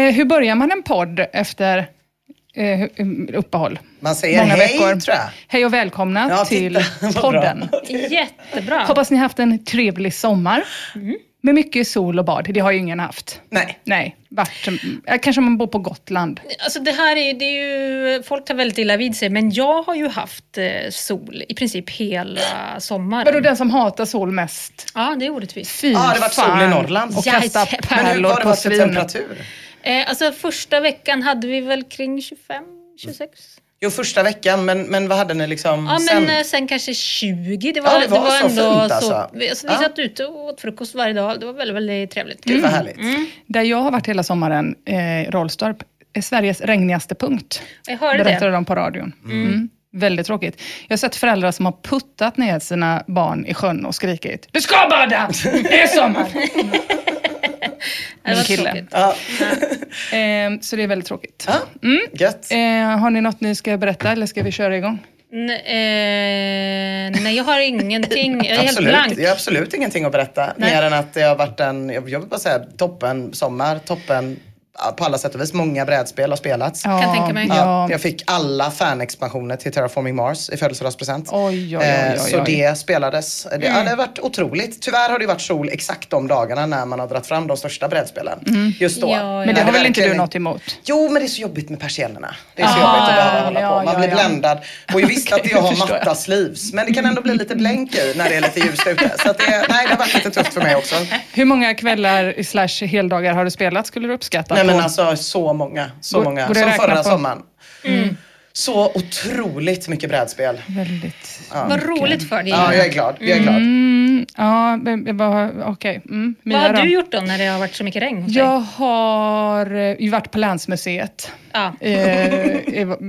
hur börjar man en podd efter eh, uppehåll? Man säger Många hej, veckor. tror jag. Hej och välkomna Ja, till podden. Jättebra. Hoppas ni haft en trevlig sommar. Med mycket sol och bad. Det har ju ingen haft. Nej. Nej, vart, eh, kanske man bor på Gotland. Alltså det här är, det är ju, folk tar väldigt illa vid sig, men jag har ju haft eh, sol i princip hela sommaren. Vadå den som hatar sol mest? Ja, det är orättvist. Fy Ja, det har varit sol i Norrland. Och kasta Jajamän. Men hur pärlor var det på varit för svin. temperatur? Eh, alltså första veckan hade vi väl kring 25, 26? Jo, första veckan, men, men vad hade ni liksom Ja, sen? men eh, sen kanske 20. Det var, Ja, det var så ändå fint, alltså. så. Vi, alltså, vi Ja. satt ute och åt frukost varje dag. Det var väldigt, väldigt trevligt. Gud vad härligt. Där jag har varit hela sommaren, eh, Rollstorp, är Sveriges regnigaste punkt. Jag hörde Berättade det. de på radion. Mm. Väldigt tråkigt. Jag har sett föräldrar som har puttat ner sina barn i sjön och skrikit Du ska bada! Det är sommar! Min kille. tråkigt. Ja. Eh, så det är väldigt tråkigt. Ja, Gött. Eh, har ni något ni ska berätta eller ska vi köra igång? N- eh, nej, jag har ingenting. Jag är helt Absolut, blank. jag har absolut ingenting att berätta. Mer än att det har varit en, jag vill bara säga toppen sommar, toppen på alla sätt och vis. Många brädspel har spelats. Ja, Kan tänka mig. Ja, Ja, jag fick alla fanexpansioner till Terraforming Mars i födelsedagspresent. Oj, oj, oj, Eh, oj, Så det spelades. Det, ja, det har varit otroligt. Tyvärr har det varit sol exakt de dagarna när man har dragit fram de största brädspelen. Just då. Ja, Men det har väl inte du något emot? Jo, men det är så jobbigt med persiennerna. Det är så Ah, jobbigt att behöva hålla ja, på. Man ja, blir ja. bländad. Och jag visste att jag har matta sleeves. Men det kan ändå bli lite blänk i när det är lite ljust ute. Så att det, nej, det har varit lite tufft för mig också. Hur många kvällar slash heldagar har du spelat skulle du uppskatta? Nej men på- alltså så många. Så Går- många. går Som förra på? sommaren. Så otroligt mycket brädspel. Väldigt. Vad roligt för dig. Ja, jag är glad. Jag är glad. Mm, ja, men- men vad- okej. Mm, Vad har då? du gjort då när det har varit så mycket regn hos dig? Jag har eh, ju varit på Länsmuseet. Ja. Eh,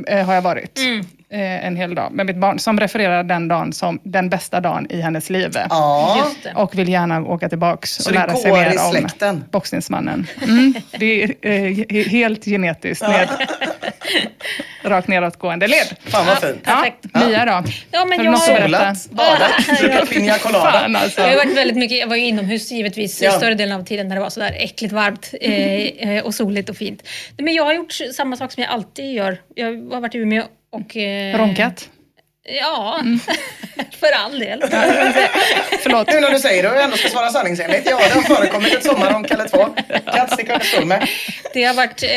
eh, har jag varit. Mm. Eh, en hel dag med mitt barn som refererar den dagen som den bästa dagen i hennes liv. Ja. Just det. Och vill gärna åka tillbaks Så och lära sig mer om släkten? boxningsmannen. Mm, det är eh, he- helt genetiskt ned, rakt nedåtgående led. Fan vad fint. Ja, Perfekt. Mia då? Ja, men Har du jag- något att berätta? Solat, badat, druckit piña colada. Fan alltså. Jag har ju varit väldigt mycket, jag var ju inomhus givetvis Ja. större delen av tiden när det var sådär äckligt varmt eh, eh, och soligt och fint. Men jag har gjort samma sak som jag alltid gör. Jag har varit i Umeå och... Eh, Ronkat? Ja, för all del. Förlåt. Nu när du säger det och jag ändå ska svara sanningsenligt. Ja, det har förekommit ett sommarronk eller två. Kan inte sticka under stol med. Det har varit, eh,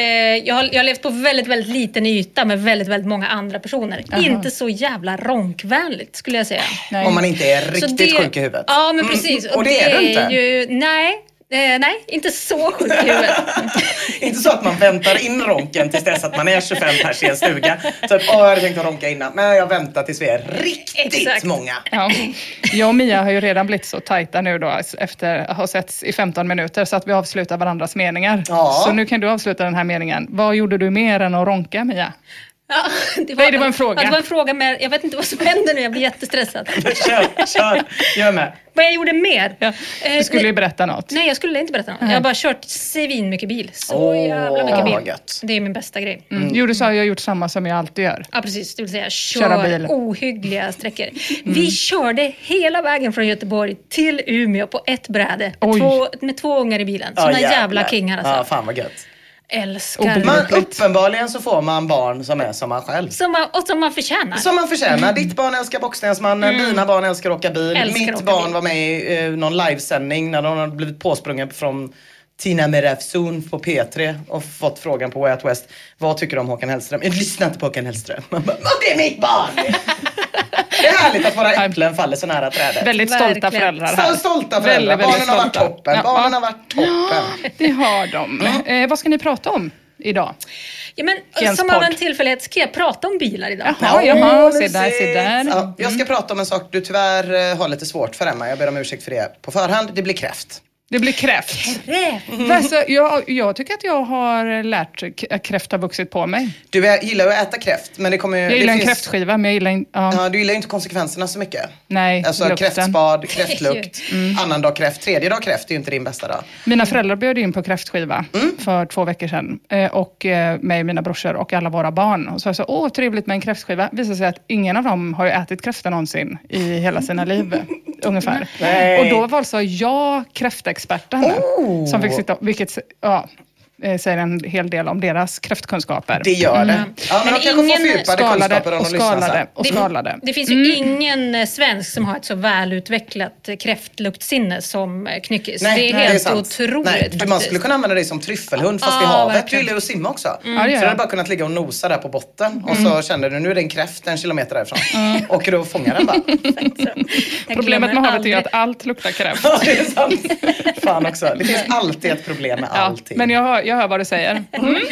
jag, har, jag har levt på väldigt, väldigt liten yta med väldigt, väldigt många andra personer. Inte så jävla ronkvänligt skulle jag säga. Nej. Om man inte är Så riktigt det- sjuk i huvudet. Ja, men precis. Mm, och det är du inte. Ju, nej, Eh, nej, inte så sjukt i huvudet. Inte så att man väntar in ronken tills dess att man är 25 pers i en stuga. Typ, åh jag hade tänkt att ronka innan, men jag väntar tills vi är riktigt Exakt. många. Ja. Jag och Mia har ju redan blivit så tajta nu då efter att ha setts i 15 minuter så att vi avslutar varandras meningar. Ja. Så nu kan du avsluta den här meningen. Vad gjorde du mer än att ronka Mia? Ja, det Nej, det var en fråga. Ja, det var en fråga med, jag vet inte vad som händer nu, jag blir jättestressad. Kör, kör, gör med. Vad jag gjorde mer? Ja, Eh, du skulle ju berätta något. Nej, jag skulle inte berätta något. Jag har bara kört svin mycket bil. Så Åh, jävla mycket bil. gött. Det är min bästa grej. Mm. Jo, du sa att jag har gjort samma som jag alltid gör. Ja, precis. Det vill säga Köra kör bil. Mm. ohyggliga sträckor. Vi körde hela vägen från Göteborg till Umeå på ett bräde. Två, med två ungar i bilen. Såna jävla jävlar. kingar alltså. Ja, fan vad gött. Älskar. Man, uppenbarligen så får man barn som är som man själv. Som man, och som man förtjänar. Som man förtjänar. Ditt barn älskar Bockstensmannen, dina barn älskar åka bil. Mm. Älskar Mitt åka barn bil. var med i eh, någon livesändning när de hade blivit påsprungen från Tina Merafzon på P3 och fått frågan på Way Out West. Vad tycker du om Håkan Hellström? Jag lyssnar inte på Håkan Hellström. Man bara, "Men det är mitt barn! det är härligt att våra äpplen faller så nära trädet. Väldigt stolta Verkligen. föräldrar Så här. stolta föräldrar. Väldigt, väldigt Barnen har varit stolta. toppen. Ja, Barnen ja. har varit toppen. Det har de. Eh, vad ska ni prata om idag? Ja, men, som av en tillfällighet ska jag prata om bilar idag. Jaha, Ja, jaha, se där, se där. Ja, jag ska prata om en sak du tyvärr eh, har lite svårt för Emma. Jag ber om ursäkt för det på förhand. Det blir kräft. Det blir kräft. Kräft. Alltså, jag, jag tycker att jag har lärt att kräft har vuxit på mig. Du är- gillar ju att äta kräft men det kommer ju... Jag det gillar en finns- kräftskiva, men jag gillar inte... Ja, Ja, du gillar ju inte konsekvenserna så mycket. nej, Alltså lukten. kräftspad, kräftlukt, annan dag kräft, tredje dag kräft är ju inte din bästa dag. Mina föräldrar bjöd in på kräftskiva Mm. för två veckor sedan. Eh, och eh, mig, mina brorsor och alla våra barn. Och så sa jag så, åh trevligt med en kräftskiva. Visade sig att ingen av dem har ju ätit kräfta någonsin i hela sina liv. ungefär. Nej. Och då var alltså jag kräftexperten. Oh. Som fick sitta, vilket ja, säger en hel del om deras kräftkunskaper. Det gör det. Ja, men, Men de kanske får ingen fördjupade skalade kunskaper om och skalade och Det- skalade. Det finns ju ingen eh, svensk som har ett så välutvecklat eh, kräftluktsinne som eh, Knyckis. det är helt sant. otroligt Nej, faktiskt. man skulle kunna använda dig som tryffelhund fast i Ja, havet. Du gillar ju att simma också. Ja, det Så du jag. hade bara kunnat ligga och nosa där på botten och så kände du nu är det en kräft en kilometer därifrån. Åker du och fångar den bara. Problemet med havet är aldrig. ju att allt luktar kräft. Ja, det är sant. Fan också. Det finns alltid ett problem med Ja, allting. men jag hör, jag hör vad du säger. Mm.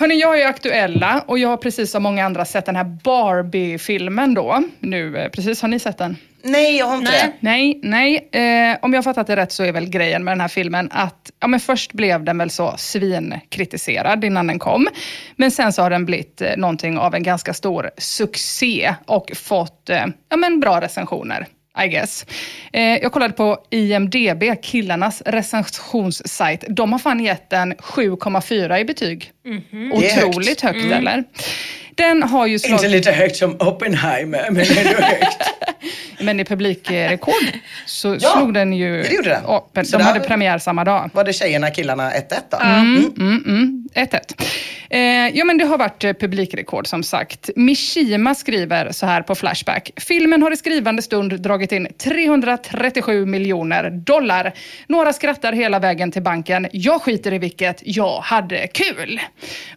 Hörni, jag är aktuella och jag har precis som många andra sett den här Barbie-filmen då. Nu, eh, precis, har ni sett den? Nej, jag har inte Nej. det. Nej, nej. Eh, om jag har fattat det rätt så är väl grejen med den här filmen att ja, men först blev den väl så svinkritiserad innan den kom. Men sen så har den blivit eh, någonting av en ganska stor succé och fått eh, ja, men bra recensioner. I guess. Eh, jag kollade på IMDB, killarnas recensionssajt. De har fan gett den 7,4 i betyg. Det är Otroligt högt, eller? Den har ju slagit... Inte lite högt som Oppenheimer, men ändå högt. Men i publikrekord så Ja, slog den ju... det gjorde den. Så de hade premiär samma dag. Var det tjejerna, killarna 1-1 då? Mm, mm. 1-1. Eh, ja, men det har varit eh, publikrekord som sagt. Mishima skriver så här på Flashback. Filmen har i skrivande stund dragit in 337 miljoner dollar. Några skrattar hela vägen till banken. Jag skiter i vilket, jag hade kul.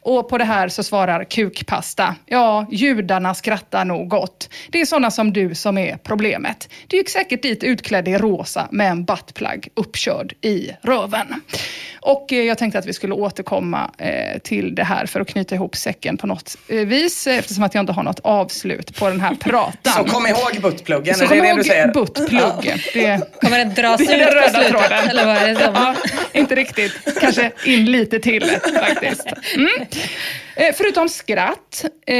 Och på det här så svarar Kukpasta. Ja, judarna skrattar nog gott. Det är sådana som du som är problemet. Du gick säkert dit utklädd i rosa med en buttplug uppkörd i röven. Och eh, jag tänkte att vi skulle återkomma eh, till det här för att knyta ihop säcken på något vis eh, eftersom att jag inte har något avslut på den här pratan. Så kom ihåg buttpluggen, Så är kom det det ihåg du säger? buttplugg. Det, Kommer det dras det är ut den på röda slutet? tråden. Eller vad är det som? Ja, inte riktigt. Kanske in lite till faktiskt. Mm. Eh, förutom skratt eh,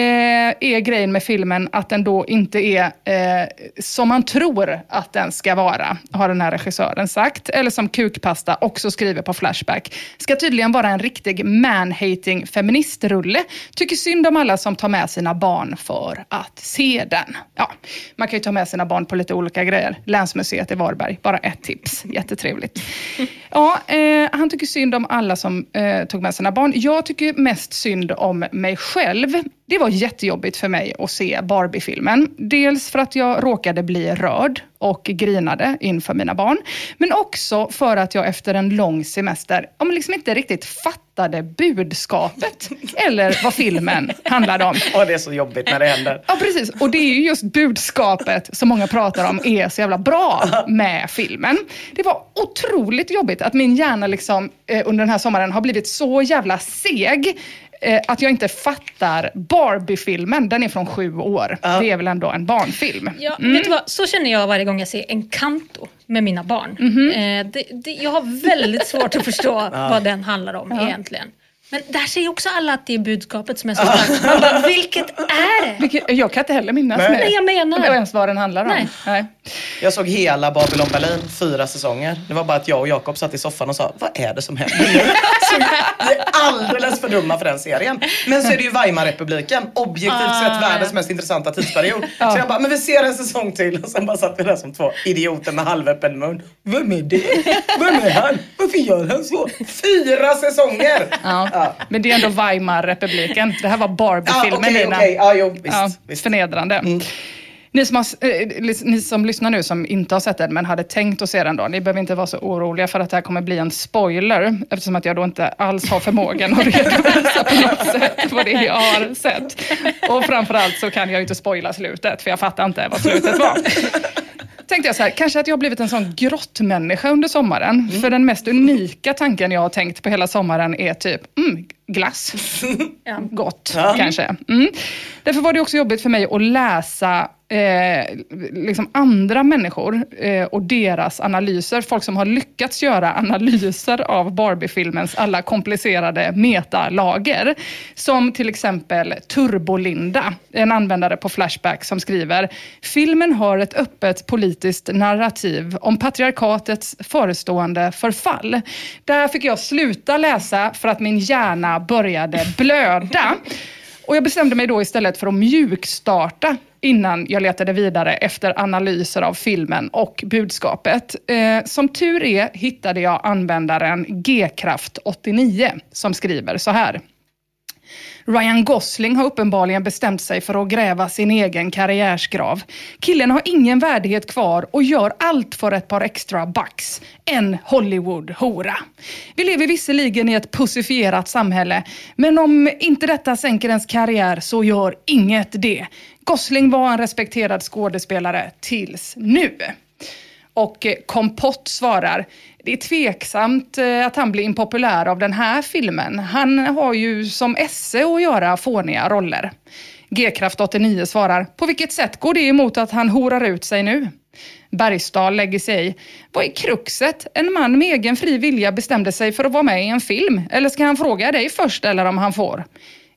är grejen med filmen att den då inte är eh, som man tror att den ska vara, har den här regissören sagt. Eller som Kukpasta också skriver på Flashback. Ska tydligen vara en riktig man-hating feministrulle. Tycker synd om alla som tar med sina barn för att se den. Ja, man kan ju ta med sina barn på lite olika grejer. Länsmuseet i Varberg, bara ett tips. Jättetrevligt. Ja, eh, han tycker synd om alla som eh, tog med sina barn. Jag tycker mest synd om mig själv. Det var jättejobbigt för mig att se Barbie-filmen. Dels för att jag råkade bli rörd och grinade inför mina barn. Men också för att jag efter en lång semester om liksom inte riktigt fattade budskapet. eller vad filmen handlade om. Och det är så jobbigt när det händer. Ja, precis. Och det är ju just budskapet som många pratar om är så jävla bra med filmen. Det var otroligt jobbigt att min hjärna liksom, eh, under den här sommaren har blivit så jävla seg eh, att jag inte fattar Barbie-filmen. Den är från sju år. Det är väl ändå en barnfilm. Ja, vet du vad? Så känner jag varje gång jag ser Encanto med mina barn. eh, det, det, jag har väldigt svårt att förstå vad den handlar om egentligen. Men där säger också alla att det är budskapet som är så starkt. Man bara, vilket är det? Vilket, jag kan inte heller minnas Nej. Nej, jag menar. Eller ens vad den handlar om. Nej. Nej. Jag såg hela Babylon Berlin, fyra säsonger. Det var bara att jag och Jakob satt i soffan och sa, vad är det som händer nu? Vi är alldeles för dumma för den serien. Men så är det ju Weimarrepubliken, objektivt Ah, sett världens mest intressanta tidsperiod. Så jag bara, men vi ser en säsong till. Och sen bara satt vi där som två idioter med halvöppen mun. Vem är det? Vem är han? Varför gör han så? Fyra säsonger! Ja. Ja. Men det är ändå Weimarrepubliken. Det här var Ja, Barbie-filmen, Nina. okej. Ja, jo, visst. Ja, visst. förnedrande. Ni som, har, eh, ni som lyssnar nu som inte har sett den men hade tänkt att se den då, ni behöver inte vara så oroliga för att det här kommer bli en spoiler eftersom att jag då inte alls har förmågan att redovisa på något sätt vad det är jag har sett. Och framförallt så kan jag ju inte spoila slutet för jag fattar inte vad slutet var. Tänkte jag så här, kanske att jag har blivit en sån grottmänniska under sommaren. För den mest unika tanken jag har tänkt på hela sommaren är typ, mm, glass. Gott, kanske. Mm. Därför var det också jobbigt för mig att läsa eh, liksom andra människor eh, och deras analyser. Folk som har lyckats göra analyser av Barbie-filmens alla komplicerade metalager. Som till exempel Turbolinda, en användare på Flashback som skriver Filmen har ett öppet politiskt narrativ om patriarkatets förestående förfall. Där fick jag sluta läsa för att min hjärna började blöda. Och jag bestämde mig då istället för att mjukstarta innan jag letade vidare efter analyser av filmen och budskapet. Eh, som tur är hittade jag användaren Gkraft89 som skriver så här. Ryan Gosling har uppenbarligen bestämt sig för att gräva sin egen karriärsgrav. Killen har ingen värdighet kvar och gör allt för ett par extra bucks. En Hollywood-hora. Vi lever visserligen i ett pussifierat samhälle, men om inte detta sänker ens karriär så gör inget det. Gosling var en respekterad skådespelare tills nu. Och Kompott svarar, det är tveksamt eh, att han blir impopulär av den här filmen. Han har ju som esse att göra fåniga roller. G-kraft 89 svarar, på vilket sätt går det emot att han horar ut sig nu? Bergsdal lägger sig i. Vad är kruxet? En man med egen fri vilja bestämde sig för att vara med i en film. Eller ska han fråga dig först eller om han får?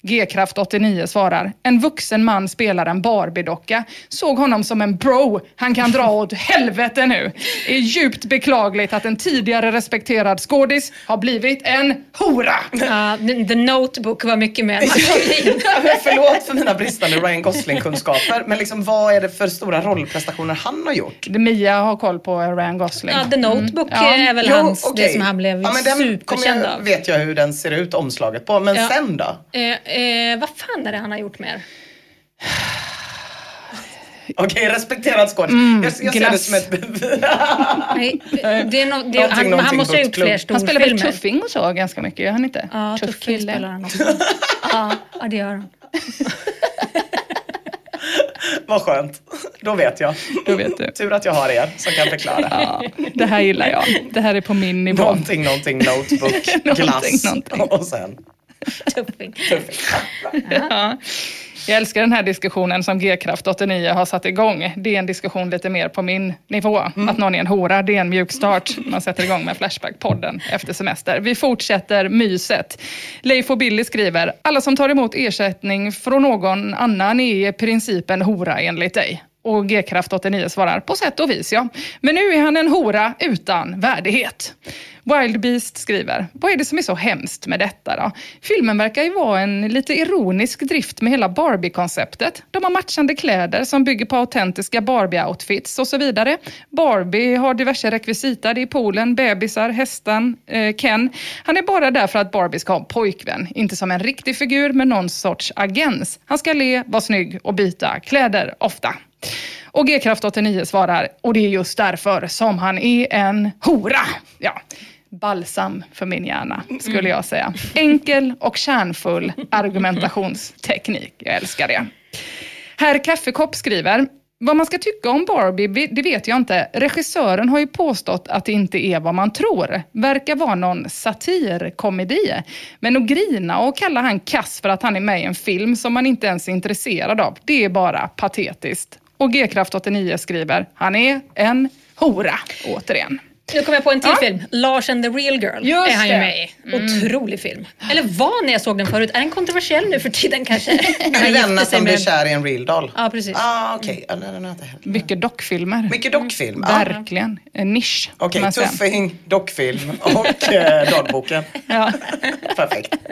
Gkraft 89 svarar, en vuxen man spelar en Barbie-docka. Såg honom som en bro. Han kan dra åt helvete nu. Det är djupt beklagligt att en tidigare respekterad skådis har blivit en hora. Ja, the, the Notebook var mycket mer Förlåt för mina bristande Ryan Gosling-kunskaper. Men liksom, vad är det för stora rollprestationer han har gjort? Mia har koll på Ryan Gosling. Ja, The Notebook Ja. är väl Jo, hans, okej. det som han blev ja, superkänd jag, av. vet jag hur den ser ut, omslaget på. Men Ja. sen då? Eh, eh, vad fan är det han har gjort mer? Okej, respekterad skådis. jag, jag ser det som ett... Nej, det är no, det, han, någonting han måste ha gjort fler han spelar väl storfilmer. tuffing och så ganska mycket, gör han inte? Ja, Tuff tuffing kille. spelar han också. ja, ja, det gör han. Vad skönt. Då vet jag. Då vet du. Tur att jag har er som kan förklara. Ja, det här gillar jag. Det här är på min nivå. Någonting, någonting, notebook, Någonting, glass någonting. och sen Tuffing. tuffing. Ja. Jag älskar den här diskussionen som G-kraft 89 har satt igång. Det är en diskussion lite mer på min nivå. Att någon är en hora, det är en mjukstart. Man sätter igång med Flashback-podden efter semester. Vi fortsätter myset. Leif och Billy skriver, alla som tar emot ersättning från någon annan är i princip en hora enligt dig. Och G-kraft 89 svarar, på sätt och vis ja. Men nu är han en hora utan värdighet. Wild Beast skriver, vad är det som är så hemskt med detta då? Filmen verkar ju vara en lite ironisk drift med hela Barbie-konceptet. De har matchande kläder som bygger på autentiska Barbie-outfits och så vidare. Barbie har diverse rekvisita, det är poolen, bebisar, hästen, eh, Ken. Han är bara där för att Barbie ska ha en pojkvän, inte som en riktig figur med någon sorts agens. Han ska le, vara snygg och byta kläder ofta. Och G-kraft 89 svarar, och det är just därför som han är en hora. Ja, balsam för min hjärna, skulle jag säga. Enkel och kärnfull argumentationsteknik. Jag älskar det. Herr Kaffekopp skriver, vad man ska tycka om Barbie, det vet jag inte. Regissören har ju påstått att det inte är vad man tror. Verkar vara någon satirkomedi. Men att grina och kalla han kass för att han är med i en film som man inte ens är intresserad av, det är bara patetiskt. Och G-kraft 89 skriver, han är en hora, återigen. Nu kommer jag på en till Ja. film. Lars and the real girl Just är han ju med i. Otrolig film. Eller var när jag såg den förut. Är den kontroversiell nu för tiden kanske? Är det Han den gifte att sig de blir kär i en real doll? Ja, precis. Ah. Ja, den har jag inte. Mycket dockfilmer. Mycket dockfilm. Ah, Verkligen. En nisch. Okej, säga. tuffing, dockfilm och eh, dagboken. Ja. Perfekt.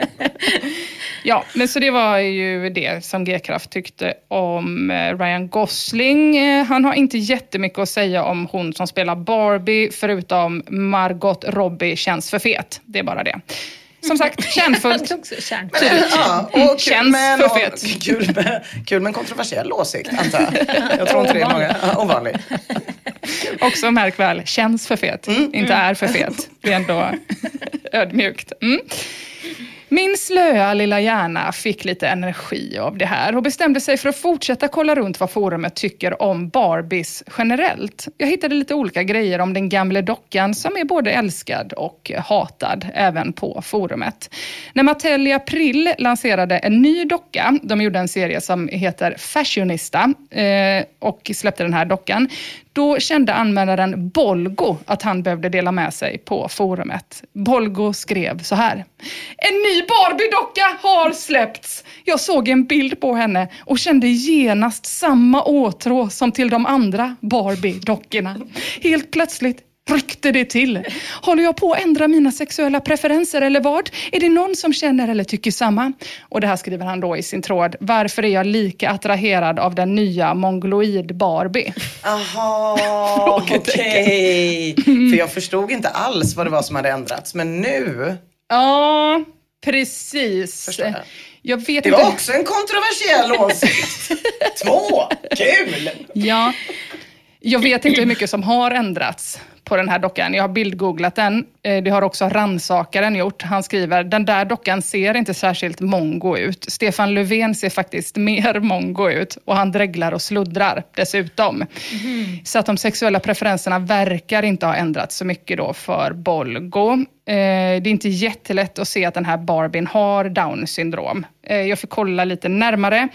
Ja, men så det var ju det som G-kraft tyckte om eh, Ryan Gosling. Eh, Han har inte jättemycket att säga om hon som spelar Barbie, förutom Margot Robbie känns för fet. Det är bara det. Som sagt, kärnfullt. Men, ja, och kul, Känns med för fet. Kul med, kul med en kontroversiell åsikt, antar jag. Jag tror inte det är många. Ovanlig. Också märk väl, känns för fet. Inte är för fet. Det är ändå ödmjukt. Mm. Min slöa lilla hjärna fick lite energi av det här och bestämde sig för att fortsätta kolla runt vad forumet tycker om Barbies generellt. Jag hittade lite olika grejer om den gamla dockan som är både älskad och hatad även på forumet. När Mattel i april lanserade en ny docka, de gjorde en serie som heter Fashionista eh, och släppte den här dockan, då kände användaren Bolgo att han behövde dela med sig på forumet. Bolgo skrev så här. En ny Barbie-docka har släppts! Jag såg en bild på henne och kände genast samma åtrå som till de andra Barbie-dockorna. Helt plötsligt ryckte det till. Håller jag på att ändra mina sexuella preferenser eller vad? Är det någon som känner eller tycker samma? Och det här skriver han då i sin tråd. Varför är jag lika attraherad av den nya mongoloid Barbie? Aha, okej. För jag förstod inte alls vad det var som hade ändrats. Men nu, Ja, precis. Förstår jag. Jag vet det inte. var också en kontroversiell åsikt. Två, kul! Ja, jag vet inte hur mycket som har ändrats på den här dockan. Jag har bildgooglat den. Eh, Det har också rannsakaren gjort. Han skriver, den där dockan ser inte särskilt mongo ut. Stefan Löfven ser faktiskt mer mongo ut och han dreglar och sluddrar dessutom. Så att de sexuella preferenserna verkar inte ha ändrats så mycket då för Bolgo. Eh, Det är inte jättelätt att se att den här Barbien har down syndrom. Eh, Jag fick kolla lite närmare.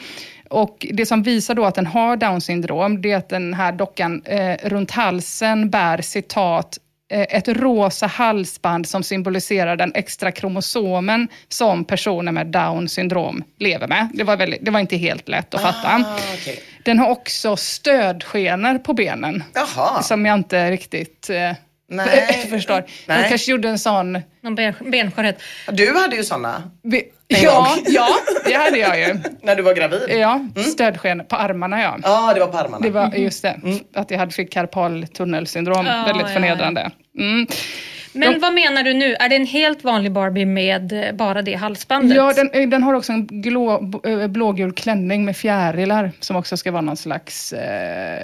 Och det som visar då att den har down syndrom, det är att den här dockan eh, runt halsen bär citat eh, ett rosa halsband som symboliserar den extra kromosomen som personer med down syndrom lever med. Det var, väldigt, det var inte helt lätt att fatta. Ah, okej. Den har också stödskenor på benen. Jaha. Som jag inte riktigt eh, Nej. förstår. Nej. De kanske gjorde en sån... Någon ben, benskörhet. Du hade ju såna En ja, ja, det hade jag ju. när du var gravid. Ja, stödsken på armarna ja. Ja, det var på armarna. Det var just det, att jag hade fick karpaltunnelsyndrom. Ja, väldigt ja, förnedrande. Mm. Men De- vad menar du nu? Är det en helt vanlig Barbie med eh, bara det halsbandet? Ja, den, eh, den har också en glå, eh, blågul klänning med fjärilar som också ska vara någon slags eh,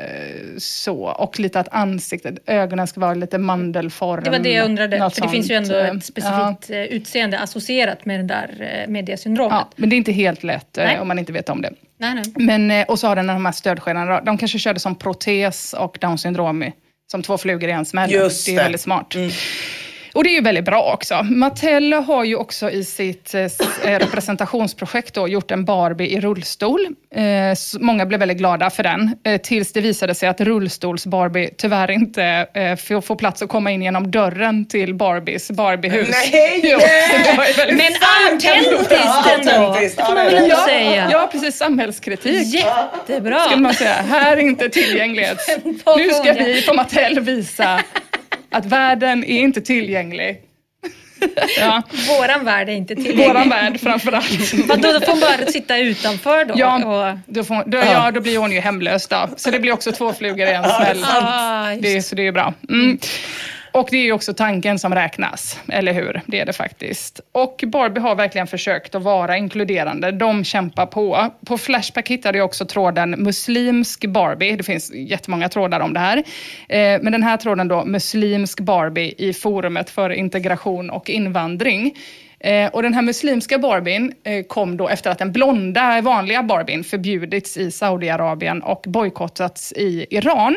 så. Och lite att ansiktet, ögonen ska vara lite mandelform. Det var det jag undrade. För det finns ju sånt, ändå ett specifikt eh, utseende associerat med det där med det Ja, syndromet. ja, men det är inte helt lätt Nej. om man inte vet om det. Nej, nej. Men, och så har den de här stödskenorna. De kanske körde som protes och down syndrom som två flugor i en smäll. Just det är det. väldigt smart. Och det är ju väldigt bra också. Mattel har ju också i sitt eh, eh, representationsprojekt då, gjort en Barbie i rullstol. Eh, många blev väldigt glada för den, tills det visade sig att rullstols-Barbie tyvärr inte får, plats att komma in genom dörren till Barbies Barbiehus. Nej! Jo, det Men autentiskt Ja, ändå, autentiskt. får man det väl det. ändå säga. ja, precis. Samhällskritik. Jättebra. Skulle man säga. Här är inte tillgänglighet. Nu ska vi på Mattel visa att världen är inte tillgänglig. Ja, Våran värld är inte tillgänglig. våran värld framför allt. Vadå, då får hon bara sitta utanför då? Ja, Och... då, får, då, ja, då blir hon ju hemlös då. Så det blir också två flugor i en smäll. Ah, Det, så det är bra. Mm. Och det är ju också tanken som räknas, eller hur? Det är det faktiskt. Och Barbie har verkligen försökt att vara inkluderande. De kämpar på. På Flashback hittade jag också tråden muslimsk Barbie. Det finns jättemånga trådar om det här. Eh, men den här tråden då, muslimsk Barbie i forumet för integration och invandring. Eh, och den här muslimska Barbien eh, kom då efter att den blonda vanliga Barbien förbjudits i Saudiarabien och bojkottats i Iran.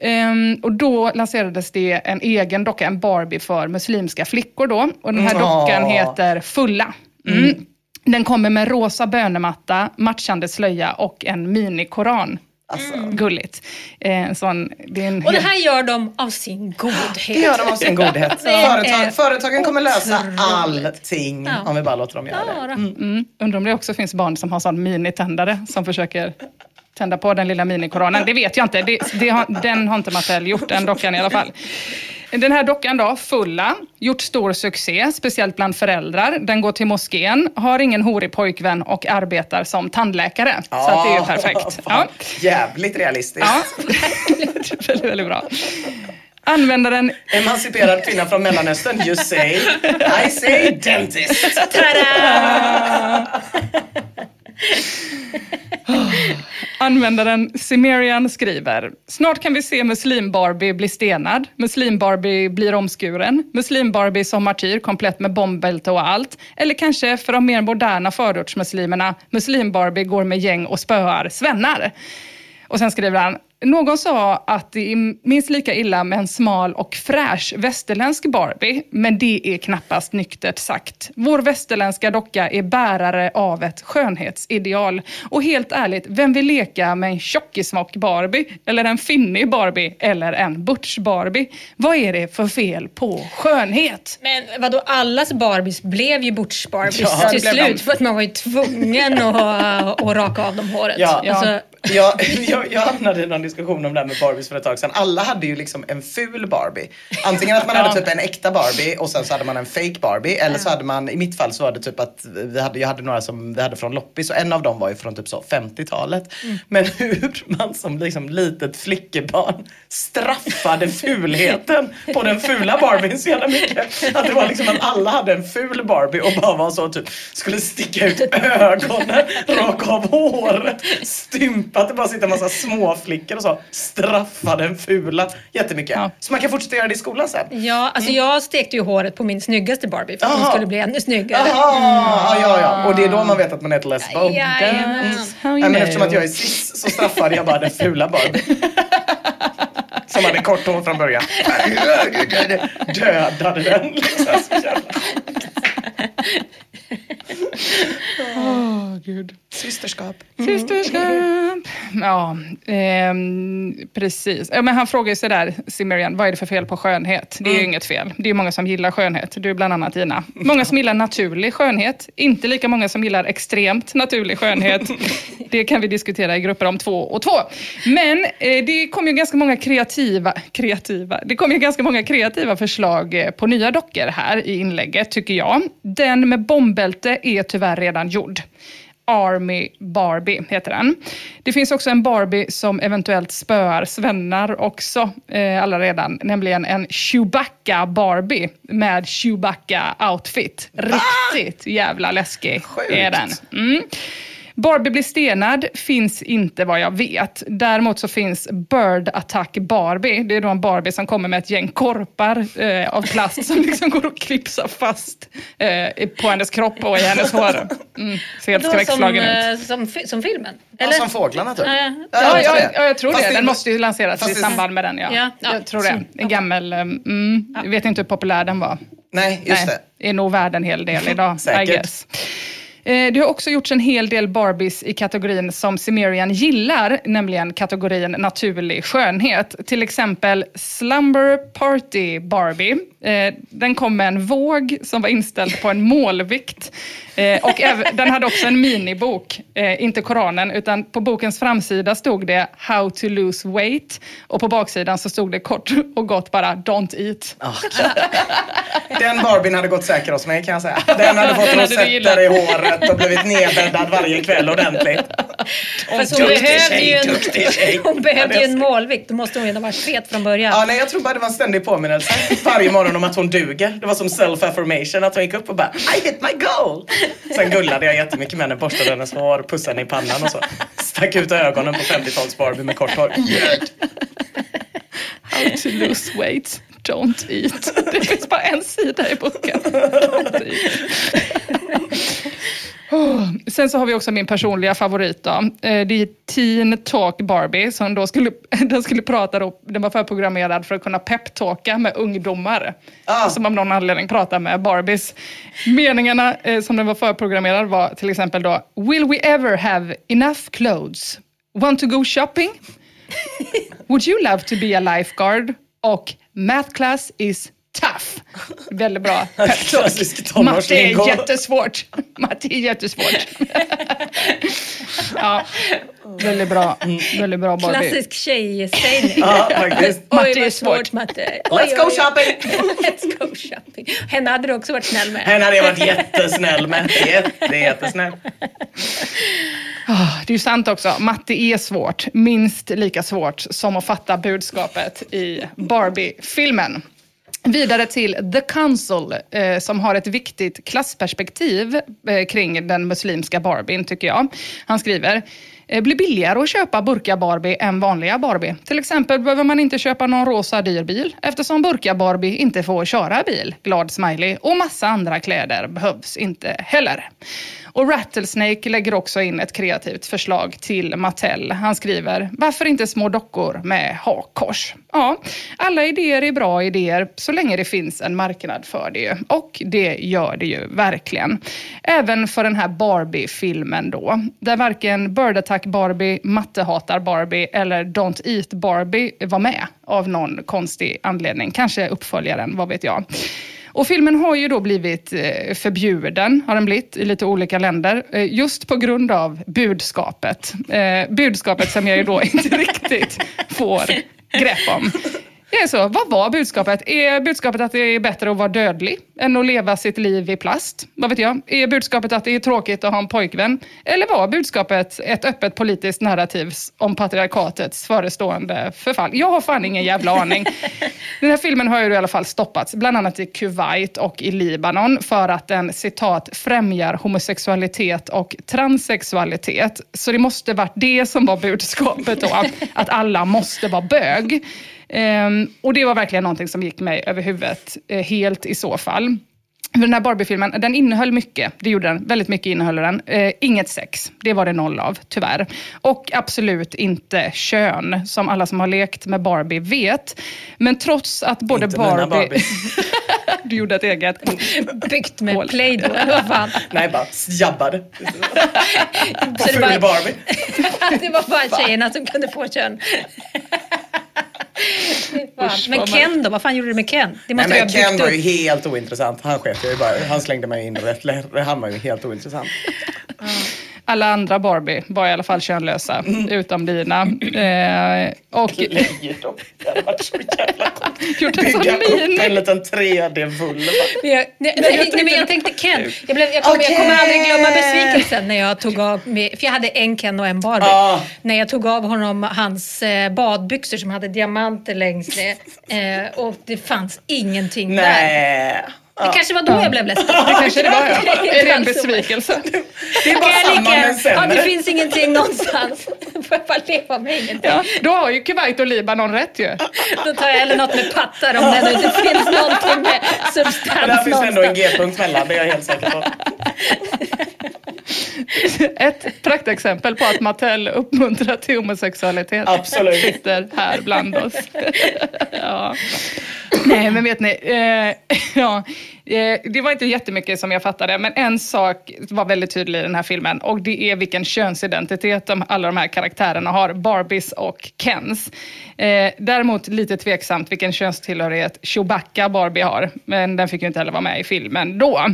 Ehm, och då lanserades det en egen docka, en Barbie för muslimska flickor då. Och den här Mm. dockan heter Fulla. Mm. Den kommer med rosa bönematta, matchande slöja och en minikoran. Alltså, Gulligt. Eh, sån, det Och det här gör de av sin godhet. det gör de av sin godhet. Företag, företagen kommer lösa allting Ja. om vi bara låter dem göra Ja, det. då. Mm. Undrar om det också finns barn som har sån minitändare som försöker tända på den lilla minikoronan. Det vet jag inte. Det, det har, den har inte Mattel gjort, den dockan i alla fall. Den här dockan då, Fulla, gjort stor succé, speciellt bland föräldrar. Den går till moskén, har ingen horig pojkvän och arbetar som tandläkare. Så att det är ju perfekt. Ja. Jävligt realistiskt. Ja. väldigt, väldigt bra. Användaren Emanciperad kvinna från Mellanöstern, you say. I say dentist. Tada! Användaren Simerian skriver, snart kan vi se Muslim-Barbie bli stenad, Muslim-Barbie blir omskuren, Muslim-Barbie som martyr komplett med bombbälte och allt. Eller kanske för de mer moderna förortsmuslimerna, Muslim-Barbie går med gäng och spöar svennar. Och sen skriver han, någon sa att det är minst lika illa med en smal och fräsch västerländsk Barbie, men det är knappast nyktert sagt. Vår västerländska docka är bärare av ett skönhetsideal. Och helt ärligt, vem vill leka med en tjockismock Barbie, eller en finnig Barbie, eller en butch Barbie? Vad är det för fel på skönhet? Men vadå, allas Barbies blev ju Butch Barbies Ja, till slut. de. För att man var ju tvungen att, att raka av dem håret. Ja. Alltså, Jag, jag, jag hamnade i någon diskussion om det här med Barbies för ett tag sedan. Alla hade ju liksom en ful Barbie. Antingen att man hade typ en äkta Barbie och sen så hade man en fake Barbie. Eller så hade man, i mitt fall så var det typ att vi hade, jag hade några som vi hade från loppis och en av dem var ju från typ så 50-talet. Men hur man som liksom litet flickebarn straffade fulheten på den fula Barbien så jävla mycket. Att det var liksom att alla hade en ful Barbie och bara var så typ skulle sticka ut ögonen, raka av håret, stympat. Det bara sitter en massa små och så straffa den fula jättemycket. Ja. Så man kan fortsätta göra det i skolan sen. ja, alltså jag stekte ju håret på min snyggaste Barbie för att hon skulle bli ännu snyggare. Jaha, ja, ja. Och det är då man vet att man är ett lesbo. Jajamän. How you Nej, men know? eftersom att jag är cis så straffade jag bara den fula Barbie. Som hade kort hår från början. Dödade den liksom. Åh, gud. Systerskap. Systerskap. Ja, ehm, precis. Ja, men han frågar ju sådär, Simerian, vad är det för fel på skönhet? Det är ju inget fel. Det är många som gillar skönhet. Du bland annat Gina. Många som gillar naturlig skönhet. Inte lika många som gillar extremt naturlig skönhet. Det kan vi diskutera i grupper om två och två. Men eh, det kom ju ganska många kreativa, kreativa, det kom ju ganska många kreativa förslag eh, på nya dockor här i inlägget, tycker jag. Den med bombbälte är tyvärr redan gjord. Army Barbie heter den. Det finns också en Barbie som eventuellt spöar svennar också, eh, alla redan, nämligen en Chewbacca Barbie med Chewbacca outfit. Riktigt jävla läskig Sjukt. är den. Mm. Barbie blir stenad finns inte vad jag vet. Däremot så finns Bird Attack Barbie. Det är då en Barbie som kommer med ett gäng korpar eh, av plast som liksom går och klipsar fast eh, på hennes kropp och i hennes hår. Mm, ser helt som, skräckslagen ut. eh, som, fi- som filmen? Ja, Eller? som fåglarna typ. Ja, Ja, jag ja, tror det. ja, jag tror Fast det. Den måste ju lanseras fast i samband med den. Ja. Ja, ja. Jag tror det. En gammal... eh, Mm, jag vet inte hur populär den var. Nej, just Nej, det. är nog värd en hel del idag, I Säkert. guess. Eh, det har också gjorts en hel del Barbies i kategorin som Cimmerian gillar, nämligen kategorin naturlig skönhet. Till exempel Slumber Party Barbie. Eh, Den kom med en våg som var inställd på en målvikt. Eh, Och den hade också en minibok, eh, inte Koranen, utan på bokens framsida stod det How to lose weight och på baksidan så stod det kort och gott bara Don't eat. Den Barbien hade gått säker hos mig kan jag säga. Den hade fått rosetter i håret och blivit nedbäddad varje kväll ordentligt. Fast hon behövde tjej, ju en, hon behövde en det- målvikt. Då måste hon ju ha varit fet från början. Ja, nej, jag tror bara det var en ständig påminnelse varje morgon om att hon duger. Det var som self-affirmation, att hon gick upp och bara I hit my goal. Sen gullade jag jättemycket med henne, borstade hennes hår, pussade henne i pannan och så. Stack ut ögonen på 50-tals Barbie med kort hår. How to lose weight, don't eat. Det finns bara en sida i boken. Sen så har vi också min personliga favorit. Då. Eh, Det är Teen Talk Barbie. Som då skulle, den, skulle prata då, den var förprogrammerad för att kunna peptalka med ungdomar. Ah. Som av någon anledning pratar med Barbies. Meningarna eh, som den var förprogrammerad var till exempel då Will we ever have enough clothes? Want to go shopping? Would you love to be a lifeguard? Och math class is tough. Väldigt bra Klassisk Matte är jättesvårt. Matte är jättesvårt. ja, väldigt bra. Väldigt bra Barbie. Klassisk tjejsägning. Ja, faktiskt. Matte Oj, är svårt matte. Let's go shopping! Let's go shopping. Henne hade du också varit snäll med. Henne hade jag varit jättesnäll med. Jätte, jättesnäll. Ah, Det är ju sant också. Matte är svårt. Minst lika svårt som att fatta budskapet i Barbie-filmen. Vidare till The Council eh, som har ett viktigt klassperspektiv eh, kring den muslimska Barbien, tycker jag. Han skriver Eh, blir billigare att köpa burka-Barbie än vanliga Barbie. Till exempel behöver man inte köpa någon rosa dyr bil eftersom burka-Barbie inte får köra bil. Glad smiley. Och massa andra kläder behövs inte heller. Och Rattlesnake lägger också in ett kreativt förslag till Mattel. Han skriver, varför inte små dockor med hakkors? Ja, alla idéer är bra idéer så länge det finns en marknad för det. Och det gör det ju verkligen. Även för den här Barbie-filmen då, där varken Bird Attack Barbie, Matte hatar Barbie eller Don't Eat Barbie var med av någon konstig anledning. Kanske uppföljaren, vad vet jag. Och filmen har ju då blivit eh, förbjuden, har den blivit, i lite olika länder. Eh, just på grund av budskapet. Eh, budskapet som jag ju då inte riktigt får grepp om. Är så, vad var budskapet? Är budskapet att det är bättre att vara dödlig än att leva sitt liv i plast? Vad vet jag? Är budskapet att det är tråkigt att ha en pojkvän? Eller var budskapet ett öppet politiskt narrativ om patriarkatets förestående förfall? Jag har fan ingen jävla aning. Den här filmen har ju i alla fall stoppats, bland annat i Kuwait och i Libanon, för att den citat främjar homosexualitet och transsexualitet. Så det måste varit det som var budskapet då, att, att alla måste vara bög. Ehm, och det var verkligen någonting som gick mig över huvudet eh, helt i så fall. För Den här Barbie-filmen, den innehöll mycket. Det gjorde den. Väldigt mycket innehöll den. Eh, inget sex. Det var det noll av, tyvärr. Och absolut inte kön, som alla som har lekt med Barbie vet. Men trots att både Inte mina Barbie... Du gjorde ett eget. Byggt med. Play-Doh. Nej, bara jabbade. Det, Ful Barbie. det var bara tjejerna som kunde få kön. Men Ken då? Vad fan gjorde du med Ken? Det Nej, måste men jag ha Ken var ju helt ointressant. Han sket jag ju bara Han slängde mig in rätt. Han var ju helt ointressant. Alla andra Barbie var i alla fall könlösa, utom dina. Eh, och dem. Det hade varit så jävla coolt. Bygga upp en liten 3D-vulva. Men jag, nej, nej, nej, men jag tänkte Ken. Jag, blev, jag, kommer, jag kommer aldrig glömma besvikelsen när jag tog av, med, för jag hade en Ken och en Barbie. Ah. När jag tog av honom hans eh, badbyxor som hade diamanter längst ner. Eh, och det fanns ingenting där. Det kanske var då jag blev ledsen. Det kanske det var, ja. Det Är det en alltså- besvikelse? Det är bara Kan samma lika- men Ja, det sämre. finns ingenting någonstans. Får jag bara leva med ingenting. Ja, då har ju Kuwait och Libanon rätt ju. Då tar jag hellre något med pattar om det inte finns någonting med substans Men där finns det ändå en någonstans. G-punkt mellan, det är jag helt säker på. Ett praktexempel på att Mattel uppmuntrar till homosexualitet Absolut. sitter här bland oss. ja. Nej, men vet ni, eh, ja, Eh, det var inte jättemycket som jag fattade, men en sak var väldigt tydlig i den här filmen och det är vilken könsidentitet de, alla de här karaktärerna har, Barbies och Kens. Eh, däremot lite tveksamt vilken könstillhörighet Chewbacca Barbie har, men den fick ju inte heller vara med i filmen då.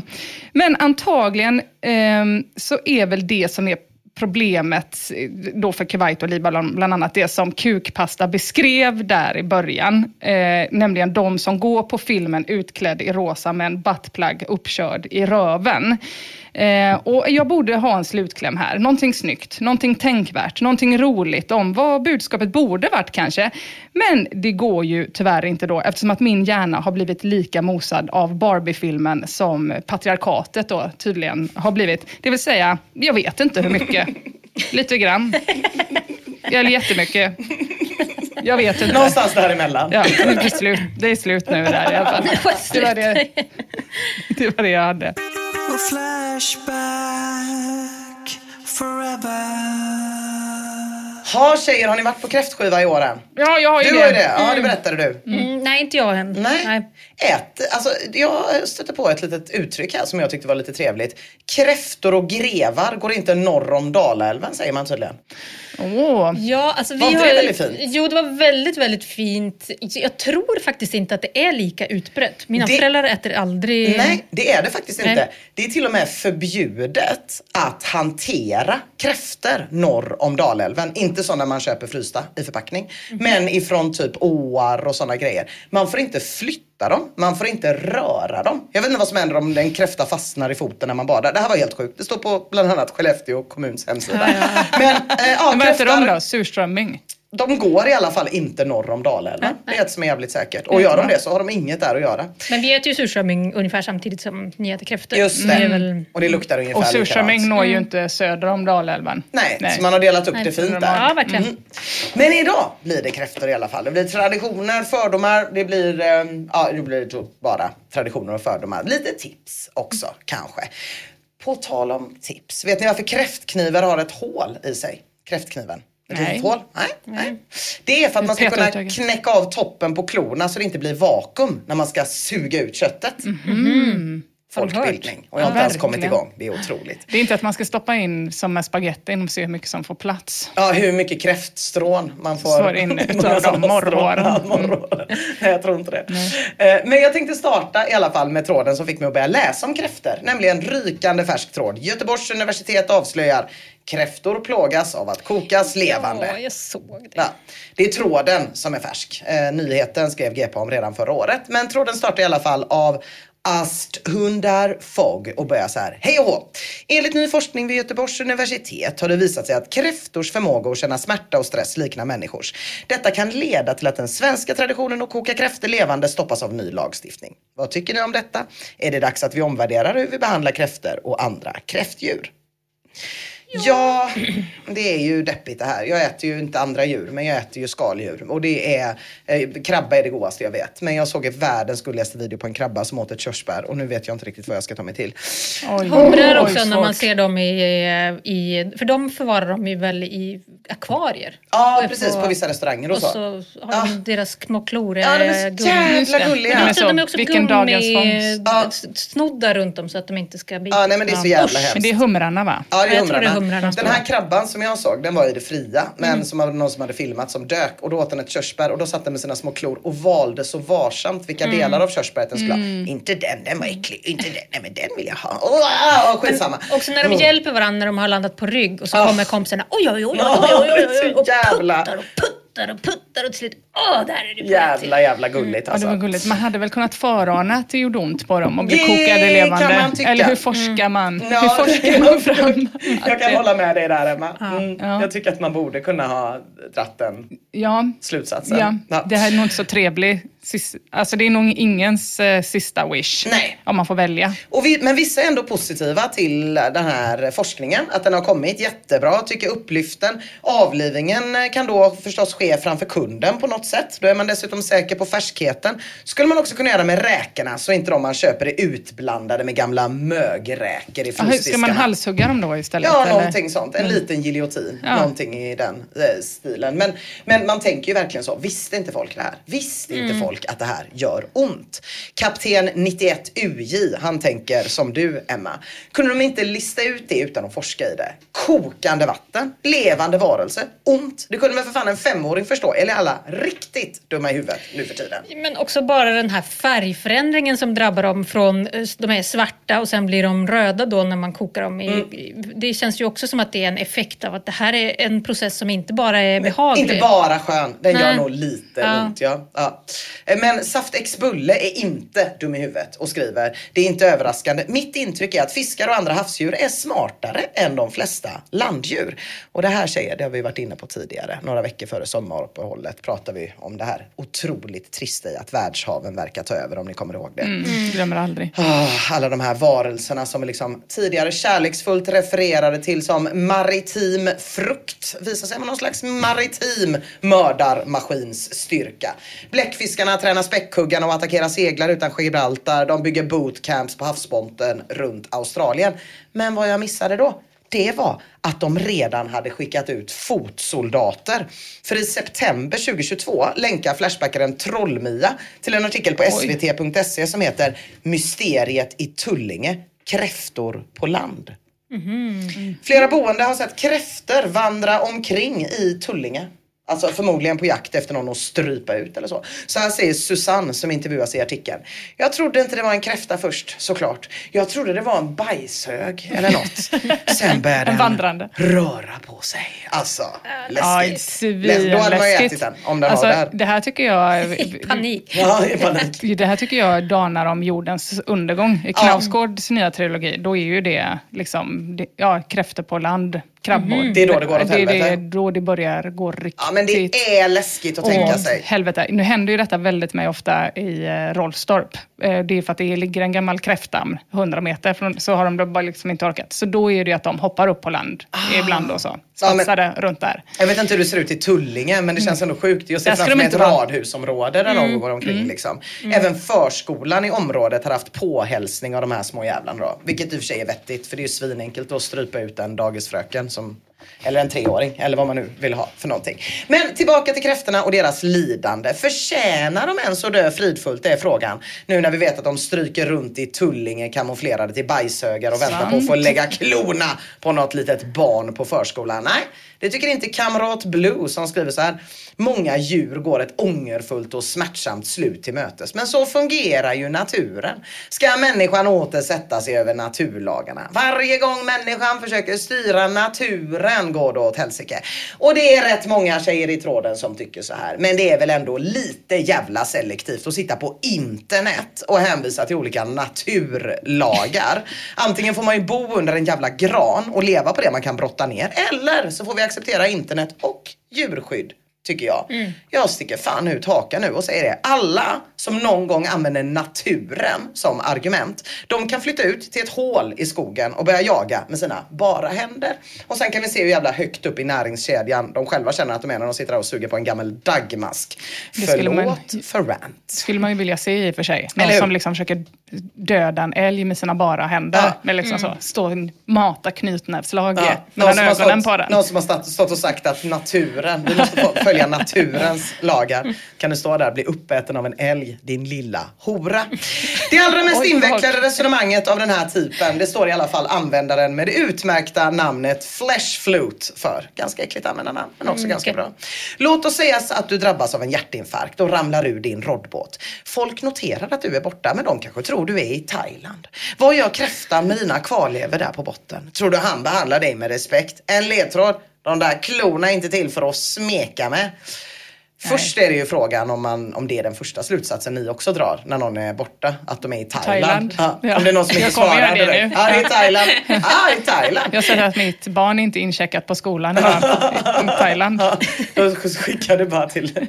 Men antagligen eh, så är väl det som är problemet då för Kuwait och Libanon, bland annat det som Kukpasta beskrev där i början. Eh, nämligen de som går på filmen utklädd i rosa med en buttplug uppkörd i röven. Eh, och jag borde ha en slutkläm här. Någonting snyggt, någonting tänkvärt, någonting roligt om vad budskapet borde varit kanske. Men det går ju tyvärr inte då eftersom att min hjärna har blivit lika mosad av Barbie-filmen som patriarkatet då tydligen har blivit. Det vill säga, jag vet inte hur mycket. Lite grann. Eller jättemycket. Jag vet inte. Någonstans däremellan. Ja, det är slut, det är slut nu där i alla fall. Det var Det det, det, var det jag hade. Flashback forever. Ha tjejer, har ni varit på kräftskiva i år än? Ja, jag har ju Du det. har det, ja det berättade du. Mm, nej, inte jag än. Nej. Ett, alltså, jag stötte på ett litet uttryck här som jag tyckte var lite trevligt. Kräftor och grevar går inte norr om Dalälven säger man tydligen. Åh. Ja, alltså vi Var inte det väldigt fint? Jo, det var väldigt, väldigt fint. Jag tror faktiskt inte att det är lika utbrett. Mina Det- föräldrar äter aldrig... Nej, det är det faktiskt Nej. inte. Det är till och med förbjudet att hantera kräftor norr om Dalälven. Inte sådana man köper frysta i förpackning. Mhm. Men ifrån typ åar och sådana grejer. Man får inte flytta dem. Man får inte röra dem. Jag vet inte vad som händer om en kräfta fastnar i foten när man badar. Det här var helt sjukt. Det står på bland annat Skellefteå kommuns hemsida. Men äh, ja, Men vad heter de då? Surströmming? De går i alla fall inte norr om Dalälven. Det är ett som är jävligt säkert. Och gör de det så har de inget där att göra. Men vi äter ju surströmming ungefär samtidigt som ni äter kräftor. Just det. Väl... Och det luktar ungefär Och surströmming likadant. når ju inte söder om Dalälven. Nej, så man har delat upp Nej, det fint där. Ja, verkligen. Mm. Men idag blir det kräftor i alla fall. Det blir traditioner, fördomar, det blir, eh, ja, det blir då bara traditioner och fördomar. Lite tips också kanske. På tal om tips, vet ni varför kräftknivar har ett hål i sig? Kräftkniven. Ett Nej. litet hål? Nej, nej. Det är för att man ska kunna knäcka av toppen på klorna så det inte blir vakuum när man ska suga ut köttet. Folkbildning. Och jag har inte ens kommit igång. Det är otroligt. Det är inte att man ska stoppa in som med spagettin och se hur mycket som får plats. Ja, hur mycket kräftstrån man får. Står in. Ja, morrhår. Nej, jag tror inte det. Eh, Men jag tänkte starta i alla fall med tråden som fick mig att börja läsa om kräftor. Nämligen rykande färsk tråd. Göteborgs universitet avslöjar kräftor plågas av att kokas levande. Ja, jag såg det. Ja, det är tråden som är färsk. Eh, nyheten skrev GP om redan förra året. Men tråden startar i alla fall av Asthundar Fogg och börjar så här. Hej och hå! Enligt ny forskning vid Göteborgs universitet har det visat sig att kräftors förmåga att känna smärta och stress liknar människors. Detta kan leda till att den svenska traditionen att koka kräftor levande stoppas av ny lagstiftning. Vad tycker ni om detta? Är det dags att vi omvärderar hur vi behandlar kräftor och andra kräftdjur? Ja, det är ju deppigt det här. Jag äter ju inte andra djur, men jag äter ju skaldjur. Och det är, eh, krabba är det godaste jag vet. Men jag såg ett världens gulligaste video på en krabba som åt ett körsbär och nu vet jag inte riktigt vad jag ska ta mig till. Oj, Humrar oj, också när man ser dem i, i... För de förvarar de ju väl i akvarier. Ja, Och precis. På vissa restauranger och Och så. så har de deras små klor. Ja, de eh, är så gummi- jävla det. gulliga. De är också, så, de är också vilken dagens fångst. Ja. gummi-snoddar runt dem så att de inte ska bita. Ja, nej men det är så jävla Usch, hemskt. Men det är humrarna va? Ja, det är humrarna. Humrarna. Den här krabban som jag såg, den var i det fria. Men som var någon som hade filmat som dök och då åt den ett körsbär och då satt den med sina små klor och valde så varsamt vilka delar av körsbäret den skulle ha. Inte den, den var äcklig. Inte den, nej men den vill jag ha. Oh, oh, skitsamma. Också när de Oh. hjälper varandra när de har landat på rygg och så Ah. kommer kompisarna oj oj oj oj oj oj, är oj, så oj och puttar och puttar och puttar och till slut, åh, där är det Jävla jävla gulligt Ja, alltså. det var gulligt. Man hade väl kunnat förana att det gjorde ont på dem och bli Det kokade levande. kan man tycka. Eller hur forskar man? Ja, hur forskar man fram? Jag kan det- hålla med dig där Emma. Mm. Ja. Jag tycker att man borde kunna ha dratt den Ja, slutsatsen. ja, Ja. det här är nog inte så trevligt. Alltså det är nog ingens eh, sista wish. Nej. Om man får välja. Och vi, men vissa är ändå positiva till den här forskningen. Att den har kommit jättebra, tycker upplyften. Avlivningen kan då förstås ske framför kunden på något sätt. Då är man dessutom säker på färskheten. Skulle man också kunna göra med räkorna så inte de man köper är utblandade med gamla mögräkor i hur- Ska frysdiskarna. man halshugga dem då istället? Ja, eller? Mm. någonting sånt. En liten giljotin. Ja. Någonting i den eh, stilen. Men, men man tänker ju verkligen så. Visste inte folk det här? Visste inte Mm. folk att det här gör ont? Kapten 91 UJ, han tänker som du Emma. Kunde de inte lista ut det utan att forska i det? Kokande vatten, levande varelse, ont. Det kunde väl för fan en femåring förstå? Eller alla riktigt dumma i huvudet nu för tiden? Men också bara den här färgförändringen som drabbar dem från, de är svarta och sen blir de röda då när man kokar dem. I, Mm. Det känns ju också som att det är en effekt av att det här är en process som inte bara är behaglig. Inte bara skön, den gör Nej. nog lite Ja. ont. Ja. Ja. Eh, Men Saftex Bulle är inte dum i huvudet och skriver, det är inte överraskande. Mitt intryck är att fiskar och andra havsdjur är smartare än de flesta landdjur. Och det här säger, det har vi varit inne på tidigare, några veckor före sommaruppehållet pratade vi om det här otroligt trista i att världshaven verkar ta över om ni kommer ihåg det. Mm, glömmer aldrig. Ah, alla de här varelserna som vi liksom tidigare kärleksfullt refererade till som maritim frukt visar sig vara någon slags maritim mördarmaskins styrka. Bläckfiskarna tränar späckhuggarna och attackerar seglar utan Gibraltar. De bygger bootcamps på havsbotten runt Australien. Men vad jag missade då? Det var att de redan hade skickat ut fotsoldater. För i september 2022 länkar Flashbackaren Trollmia till en artikel på svt.se som heter Mysteriet i Tullinge. Kräftor på land. Flera boende har sett kräftor vandra omkring i Tullinge. Alltså förmodligen på jakt efter någon att strypa ut eller så. Så här säger Susanne som intervjuas i artikeln. Jag trodde inte det var en kräfta först, såklart. Jag trodde det var en bajshög eller något. Sen började En den vandrande. röra på sig. Alltså, Ja, läskigt. Läs- Då hade man ju ätit den om den alltså, var där. Det här tycker jag... I panik. Ja, i panik. Det här tycker jag danar om jordens undergång. I Knausgårds nya trilogi, då är ju det liksom, ja, kräftor på land, krabbor. Det är då det går åt det, är helvete. det, då det börjar gå riktigt. Ja, men det är läskigt att tänka sig. helvete. Nu händer ju detta väldigt mig ofta i eh, Rolfstorp. Eh, det är för att det ligger en gammal kräftdamm 100 meter från, så har de bara liksom inte orkat. Så då är det ju att de hoppar upp på land ibland och så. Ah. Ja, men- runt där. Jag vet inte hur det ser ut i Tullinge men det känns ändå sjukt. Jag ser framför mig ett vara. Mm. radhusområde där de går omkring. Liksom. Även förskolan i området har haft påhälsning av de här små jävlarna då. Vilket i och för sig är vettigt för det är ju svinenkelt att strypa ut en dagisfröken som eller en treåring, eller vad man nu vill ha för någonting. Men tillbaka till kräftorna och deras lidande. Förtjänar de ens att dö fridfullt? Det är frågan. Nu när vi vet att de stryker runt i Tullinge kamouflerade till bajshögar och väntar på att få lägga klorna på något litet barn på förskolan. Nej, det tycker inte Kamrat Blue som skriver så här. Många djur går ett ångerfullt och smärtsamt slut till mötes. Men så fungerar ju naturen. Ska människan åter sätta sig över naturlagarna? Varje gång människan försöker styra naturen går det åt helsike. Och det är rätt många tjejer i tråden som tycker så här. Men det är väl ändå lite jävla selektivt att sitta på internet och hänvisa till olika naturlagar. Antingen får man ju bo under en jävla gran och leva på det man kan brotta ner. Eller så får vi acceptera internet och djurskydd tycker jag. Jag sticker fan ut hakan nu och säger det. Alla som någon gång använder naturen som argument, de kan flytta ut till ett hål i skogen och börja jaga med sina bara händer. Och sen kan vi se hur jävla högt upp i näringskedjan de själva känner att de är när de sitter där och suger på en gammal dagmask. Det skulle man- Förlåt för rant. skulle man ju vilja se i och för sig. Någon som liksom försöker döda en älg med sina bara händer. Ja. Med liksom så, stå och mata knytnävsslag Ja, mellan som har ögonen stått, på den. någon som har stått, och sagt att naturen, vi måste få följa naturens lagar. Kan du stå där och bli uppäten av en älg, din lilla hora. Det allra mest Oj, invecklade resonemanget av den här typen, det står i alla fall användaren med det utmärkta namnet Flesh Flute för. Ganska äckligt användarnamn, men också ganska okej. bra. Låt oss säga att du drabbas av en hjärtinfarkt och ramlar ur din roddbåt. Folk noterar att du är borta, men de kanske tror du är i Thailand. Vad gör kräftan med dina kvarlevor där på botten? Tror du han behandlar dig med respekt? En ledtråd. De där klorna är inte till för att smeka med. Först är det ju frågan om, man, om det är den första slutsatsen ni också drar när någon är borta, att de är i Thailand. Thailand. Ja, Ja. Om det är någon som inte Jag kommer svarar göra det direkt. nu. Ja, det är Thailand. Ja, i Thailand. Jag säger att mitt barn är inte incheckat på skolan i Thailand. Ja, då skickar du bara till...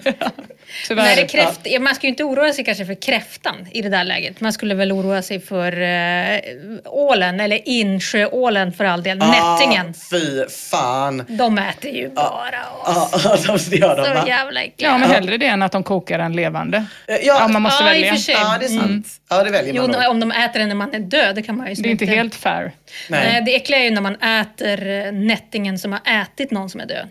Tyvärr. Nej, det är kräft, ja, Man ska ju inte oroa sig kanske för kräftan i det där läget. Man skulle väl oroa sig för eh, ålen, eller insjöålen för all del. Nättingen. Ah, fy fan. De äter ju bara oss. Ja, de gör de Så jävla. Ja, men hellre det än att de kokar en levande. Ja, Ja, man måste ja, välja. för sig. Ja, det är sant. Ja, det väljer Jo, man nog. om de äter den när man är död, det kan man ju Det är inte inte helt fair. Nej. Nej, det äckliga är ju när man äter eh, nättingen som har ätit någon som är död.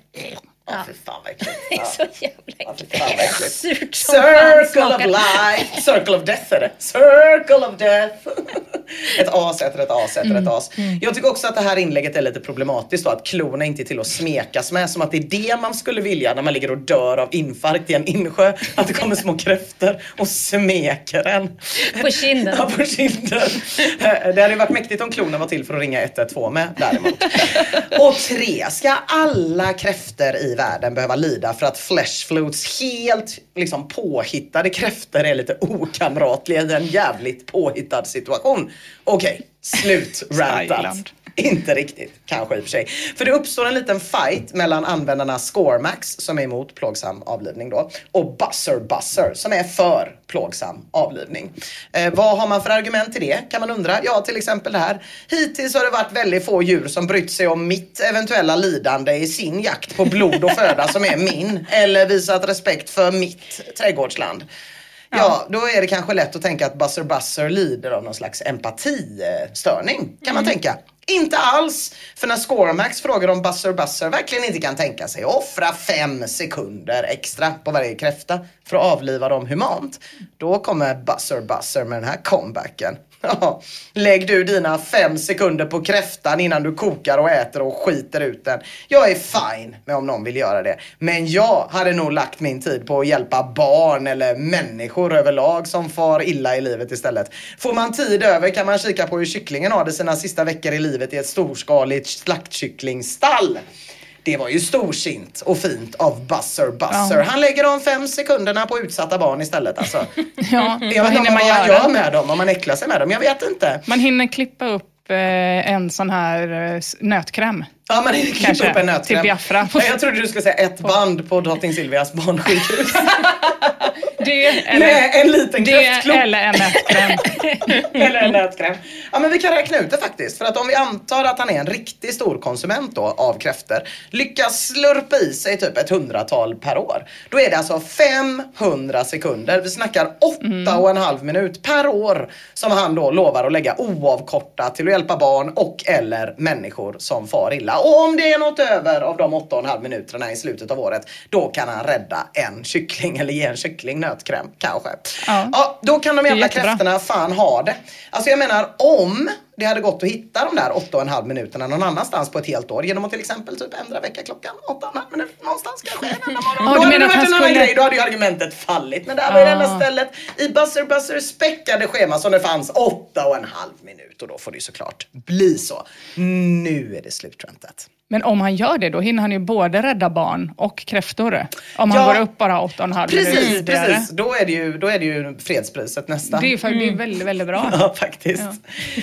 Ja, fy fan vad äckligt. Det är så jävla äckligt. Surt som fan Circle of life, circle of death är det. Circle of death. Ett as äter ett as äter ett as. Jag tycker också att det här inlägget är lite problematiskt då, att klorna inte är till att smekas med. Som att det är det man skulle vilja när man ligger och dör av infarkt i en insjö. Att det kommer små kräftor och smeker en. På kinden. Ja, på kinden. Det hade ju varit mäktigt om klorna var till för att ringa 112 med däremot. Och tre, ska alla kräftor i världen behöva lida för att Flesh Floats helt liksom påhittade kräftor är lite okamratliga i en jävligt påhittad situation? Okej, slut rantat. Inte riktigt, kanske i och för sig. För det uppstår en liten fight mellan användarna Scoremax som är emot plågsam avlivning då och Buzzer Buzzer som är för plågsam avlivning. Eh, vad har man för argument till det kan man undra. Ja, till exempel det här. Hittills har det varit väldigt få djur som brytt sig om mitt eventuella lidande i sin jakt på blod och föda som är min eller visat respekt för mitt trädgårdsland. Ja, då är det kanske lätt att tänka att Buzzer Buzzer lider av någon slags empatistörning, kan man tänka. Inte alls! För när Scoremax frågar om Buzzer Buzzer verkligen inte kan tänka sig att offra fem sekunder extra på varje kräfta för att avliva dem humant, då kommer Buzzer Buzzer med den här comebacken. Ja, Lägg du dina fem sekunder på kräftan innan du kokar och äter och skiter ut den. Jag är fine med om någon vill göra det. Men jag hade nog lagt min tid på att hjälpa barn eller människor överlag som far illa i livet istället. Får man tid över kan man kika på hur kycklingen har det sina sista veckor i livet i ett storskaligt slaktkycklingstall. Det var ju storsint och fint av Buzzer Buzzer. Ja. Han lägger de fem sekunderna på utsatta barn istället alltså. Ja, Jag vet inte man vad göra? gör med dem, om man äcklar sig med dem. Jag vet inte. Man hinner klippa upp eh, en sån här eh, nötkräm. Ja, man hinner klippa upp en nötkräm. till Biafra. Jag trodde du skulle säga ett band på Drottning Silvias barnsjukhus. Det eller, Med en liten kräftklump. eller en nötkräm. Eller en nötkräm. Ja men vi kan räkna ut det faktiskt. För att om vi antar att han är en riktigt stor konsument då av kräftor. Lyckas slurpa i sig typ ett hundratal per år. Då är det alltså 500 sekunder. Vi snackar åtta och en halv minut per år. Som han då lovar att lägga oavkortat till att hjälpa barn och eller människor som far illa. Och om det är något över av de åtta och en halv minuterna i slutet av året. Då kan han rädda en kyckling eller ge en kyckling nötkräm kanske. Ja. Ja, då kan de jävla kräftorna fan ha det. Alltså jag menar om det hade gått att hitta de där åtta och en halv minuterna någon annanstans på ett helt år genom att till exempel typ ändra veckaklockan åtta och en halv minut någonstans kanske en morgon. Då hade det varit en annan grej, då hade ju argumentet fallit. Men det här var ju det enda stället i Buzzer Buzzer späckade schema som det fanns åtta och en halv minut och då får det ju såklart bli så. Nu är det sluträntat. Men om han gör det, då hinner han ju både rädda barn och kräftor. Om han Ja. går upp bara åtta och en halv minut Precis, tidigare. precis. Då är, det ju, då är det ju fredspriset nästa. Det är ju för, det är väldigt, väldigt bra. Ja, faktiskt.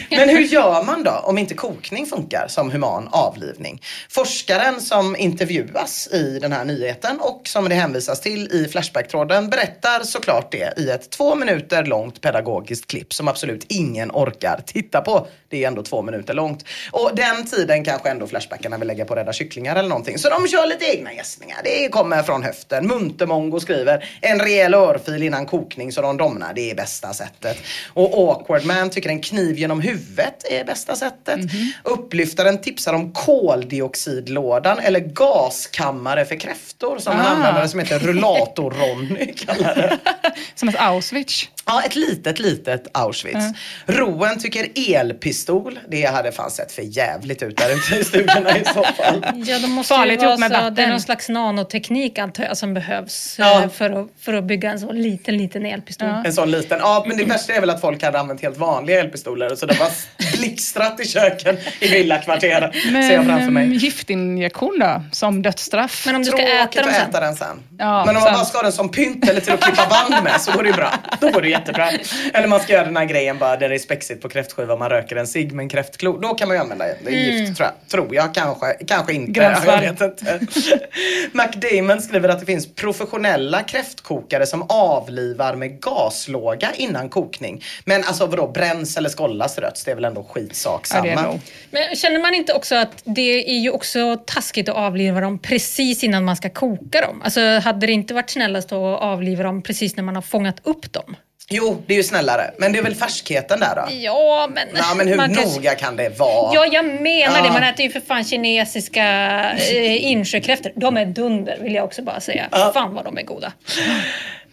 Men hur gör man då om inte kokning funkar som human avlivning? Forskaren som intervjuas i den här nyheten och som det hänvisas till i Flashback-tråden berättar såklart det i ett två minuter långt pedagogiskt klipp som absolut ingen orkar titta på. Det är ändå två minuter långt. Och den tiden kanske ändå Flashbackarna vill lägga på Rädda Kycklingar eller någonting. Så de kör lite egna gästningar. Det kommer från höften. Muntermongo skriver en rejäl örfil innan kokning så de domnar. Det är bästa sättet. Och Awkwardman tycker en kniv genom huvudet är bästa sättet. Upplyftaren tipsar om koldioxidlådan eller gaskammare för kräftor som Ah. användare som heter Rullator-Ronny. Som ett Auschwitz. Ja, ett litet, litet Auschwitz. Roen tycker elpistol, det hade fan sett för jävligt ut där ute i stugorna i så fall. Ja, de måste Farligt ju vara ihop med så, det är vatten. någon slags nanoteknik antar jag som behövs Ja. eh, för, att, för att bygga en så liten, liten elpistol. En sån liten. Ja, men det värsta är väl att folk hade använt helt vanliga elpistoler så det bara blixtrat i köken i villakvarter. Ser jag framför Men mig. em, giftinjektion då, som dödsstraff? Men om du ska Tråkigt äta dem sen? äta den sen. Ja, men om man bara ska ha den som pynt eller till att klippa band med så går det ju bra. Då går det jättebra. Eller man ska göra den här grejen bara där det är spexigt på kräftskiva man röker en cigg med en kräftklo. Då kan man ju använda det. Det är Mm. gift tror jag. Tror jag kanske. Kanske inte. Jag vet inte. McDamon skriver att det finns professionella kräftkokare som avlivar med gaslåga innan kokning. Men alltså vadå bränns eller skållas röts? Det är väl ändå skitsak samma. Men känner man inte också att det är ju också taskigt att avliva dem precis innan man ska koka dem? Alltså hade det inte varit snällast att avliva dem precis när man har fångat upp dem? Jo, det är ju snällare. Men det är väl färskheten där då? Ja, men... Ja, men hur noga kanske- kan det vara? Ja, jag menar Ja. det. Man äter ju för fan kinesiska eh, insjökräftor. De är dunder, vill jag också bara säga. Fan vad de är goda.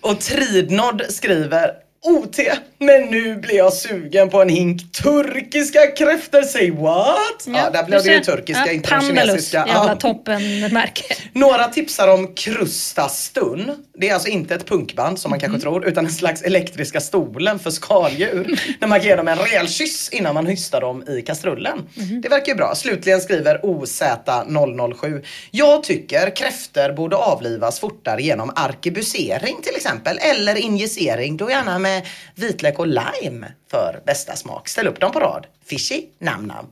Och Tridnod skriver OT, men nu blir jag sugen på en hink turkiska kräftor. Say what? Ja, där blev det ju turkiska, ja, inte de kinesiska. jävla Ja. toppenmärke. Några tipsar om Krustastun. Det är alltså inte ett punkband som man kanske tror, utan en slags elektriska stolen för skaldjur. när man ger dem en rejäl kyss innan man hystar dem i kastrullen. Det verkar ju bra. Slutligen skriver OZ007. Jag tycker kräftor borde avlivas fortare genom arkebusering till exempel. Eller injicering, då gärna med vitlök och lime för bästa smak. Ställ upp dem på rad. Fishy, nam nam.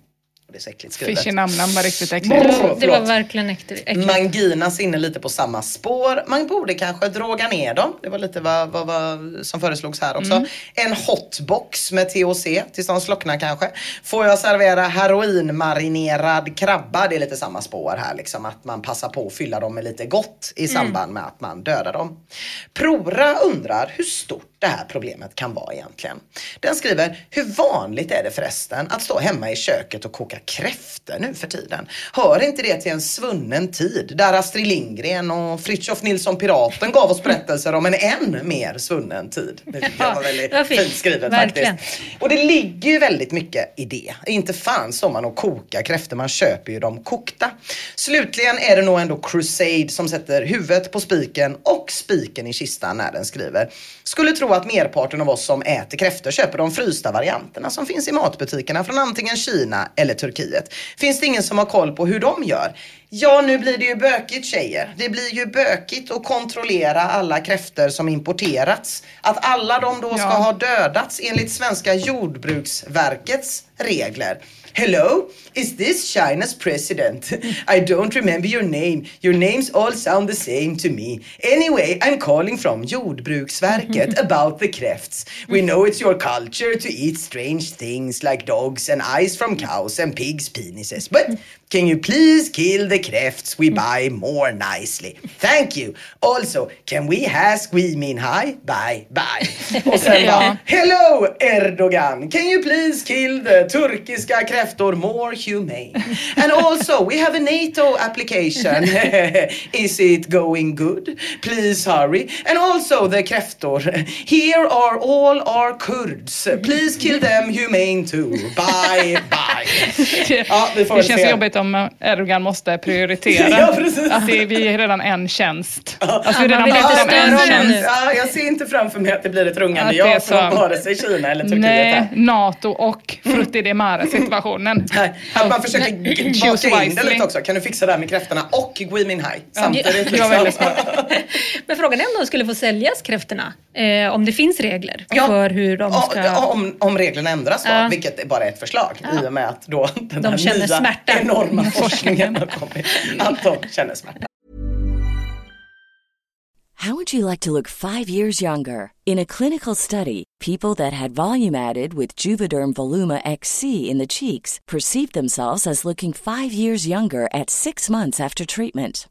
Det är så äckligt skrivet. Fishy namnan var riktigt äckligt. Brr. Det var verkligen äckligt. Manginas inne lite på samma spår. Man borde kanske droga ner dem. Det var lite vad, vad, vad som föreslogs här också. En hotbox med THC tills de slocknar kanske. Får jag servera heroinmarinerad krabba? Det är lite samma spår här liksom. Att man passar på att fylla dem med lite gott i samband med att man dödar dem. Prora undrar hur stort det här problemet kan vara egentligen. Den skriver, hur vanligt är det förresten att stå hemma i köket och koka kräftor nu för tiden? Hör inte det till en svunnen tid där Astrid Lindgren och Fritiof Nilsson Piraten gav oss berättelser om en än mer svunnen tid? Det var väldigt var fint. skrivet Verkligen. faktiskt. Och det ligger ju väldigt mycket i det. Inte fan som man att koka kräftor, man köper ju dem kokta. Slutligen är det nog ändå Crusade som sätter huvudet på spiken och spiken i kistan när den skriver. Skulle tro att merparten av oss som äter kräftor köper de frysta varianterna som finns i matbutikerna från antingen Kina eller Turkiet. Finns det ingen som har koll på hur de gör? Ja, nu blir det ju bökigt tjejer. Det blir ju bökigt att kontrollera alla kräftor som importerats. Att alla de då ska Ja. ha dödats enligt svenska jordbruksverkets regler. Hello, is this China's president? I don't remember your name. Your names all sound the same to me. Anyway, I'm calling from Jordbruksverket about the kräfts. We know it's your culture to eat strange things like dogs and eyes from cows and pigs' penises. But can you please kill the kräfts we buy more nicely? Thank you. Also, can we have squeamin high? Bye, bye. Och sen bara, Hello Erdogan, can you please kill the turkiska kräftor more humane? And also, we have a NATO application. Is it going good? Please hurry. And also the kräftor. Here are all our Kurds. Please kill them humane too. Bye, bye. Ja, vi det känns se. jobbigt om Erdogan måste prioritera. Ja. Att det, vi är redan en tjänst. Alltså, vi är redan störa en tjänst. Ja, jag ser inte framför mig att det blir ett rungande är ja från vare sig Kina eller Turkiet. Nej, här. NATO och Frutti di Mare situationen. Nej, att man försöker baka in det lite också. Kan du fixa det här med kräftorna och Gui Min Hai samtidigt? väldigt liksom. Men frågan är om de skulle få säljas kräftorna. Eh, om det finns regler Ja. för hur de Ja, ska... ja, om, om reglerna ändras då, Ja. vilket är bara ett förslag i och med att då den De här känner nya smärta. enorma forskningen har kommit. Att de känner smärta. How would you like to look five years younger? In a clinical study, people that had volume added with Juvederm Voluma XC in the cheeks perceived themselves as looking five years younger at six months after treatment.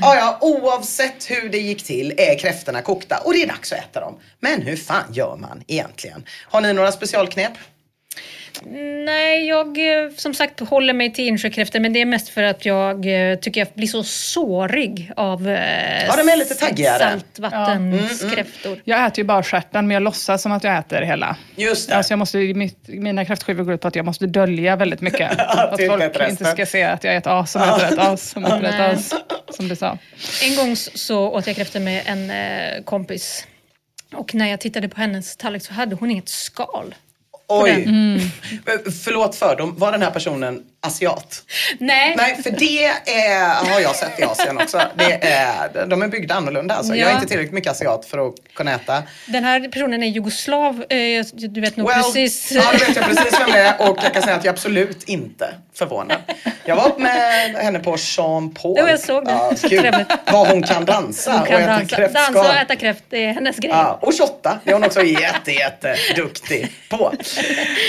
Ja, ja, oavsett hur det gick till är kräftorna kokta och det är dags att äta dem. Men hur fan gör man egentligen? Har ni några specialknep? Nej, jag eh, som sagt håller mig till insjökräftor men det är mest för att jag eh, tycker jag blir så sårig av eh, Ja, de är lite taggigare. saltvattenskräftor. Jag äter ju bara stjärten, men jag låtsas som att jag äter hela. Just det. Alltså jag måste, mitt, mina kräftskivor går ut på att jag måste dölja väldigt mycket. att folk inte ska se att jag är ett as som äter ett as som äter ett as. Som du sa. En gång så åt jag kräftor med en kompis. Och när jag tittade på hennes tallrik så hade hon inget skal. Oj. Eh, Förlåt fördom, var den här personen asiat? Nej, Nej, för det är, har jag sett i Asien också. Det är, de är byggda annorlunda alltså. Jag är Ja. inte tillräckligt mycket asiat för att kunna äta. den här personen är jugoslav. Eh, du vet nog precis. Ja, det vet jag precis vem det är och jag kan säga att jag är absolut inte förvånad. Jag var med henne på Jean Paul. Ja, jag såg det. Ja. Vad hon kan dansa Hon och kan äta dansa, kräftskal. dansa och äta kräft, det är hennes grej. Ja, och shotta, det är hon också jätte, jätte duktig på.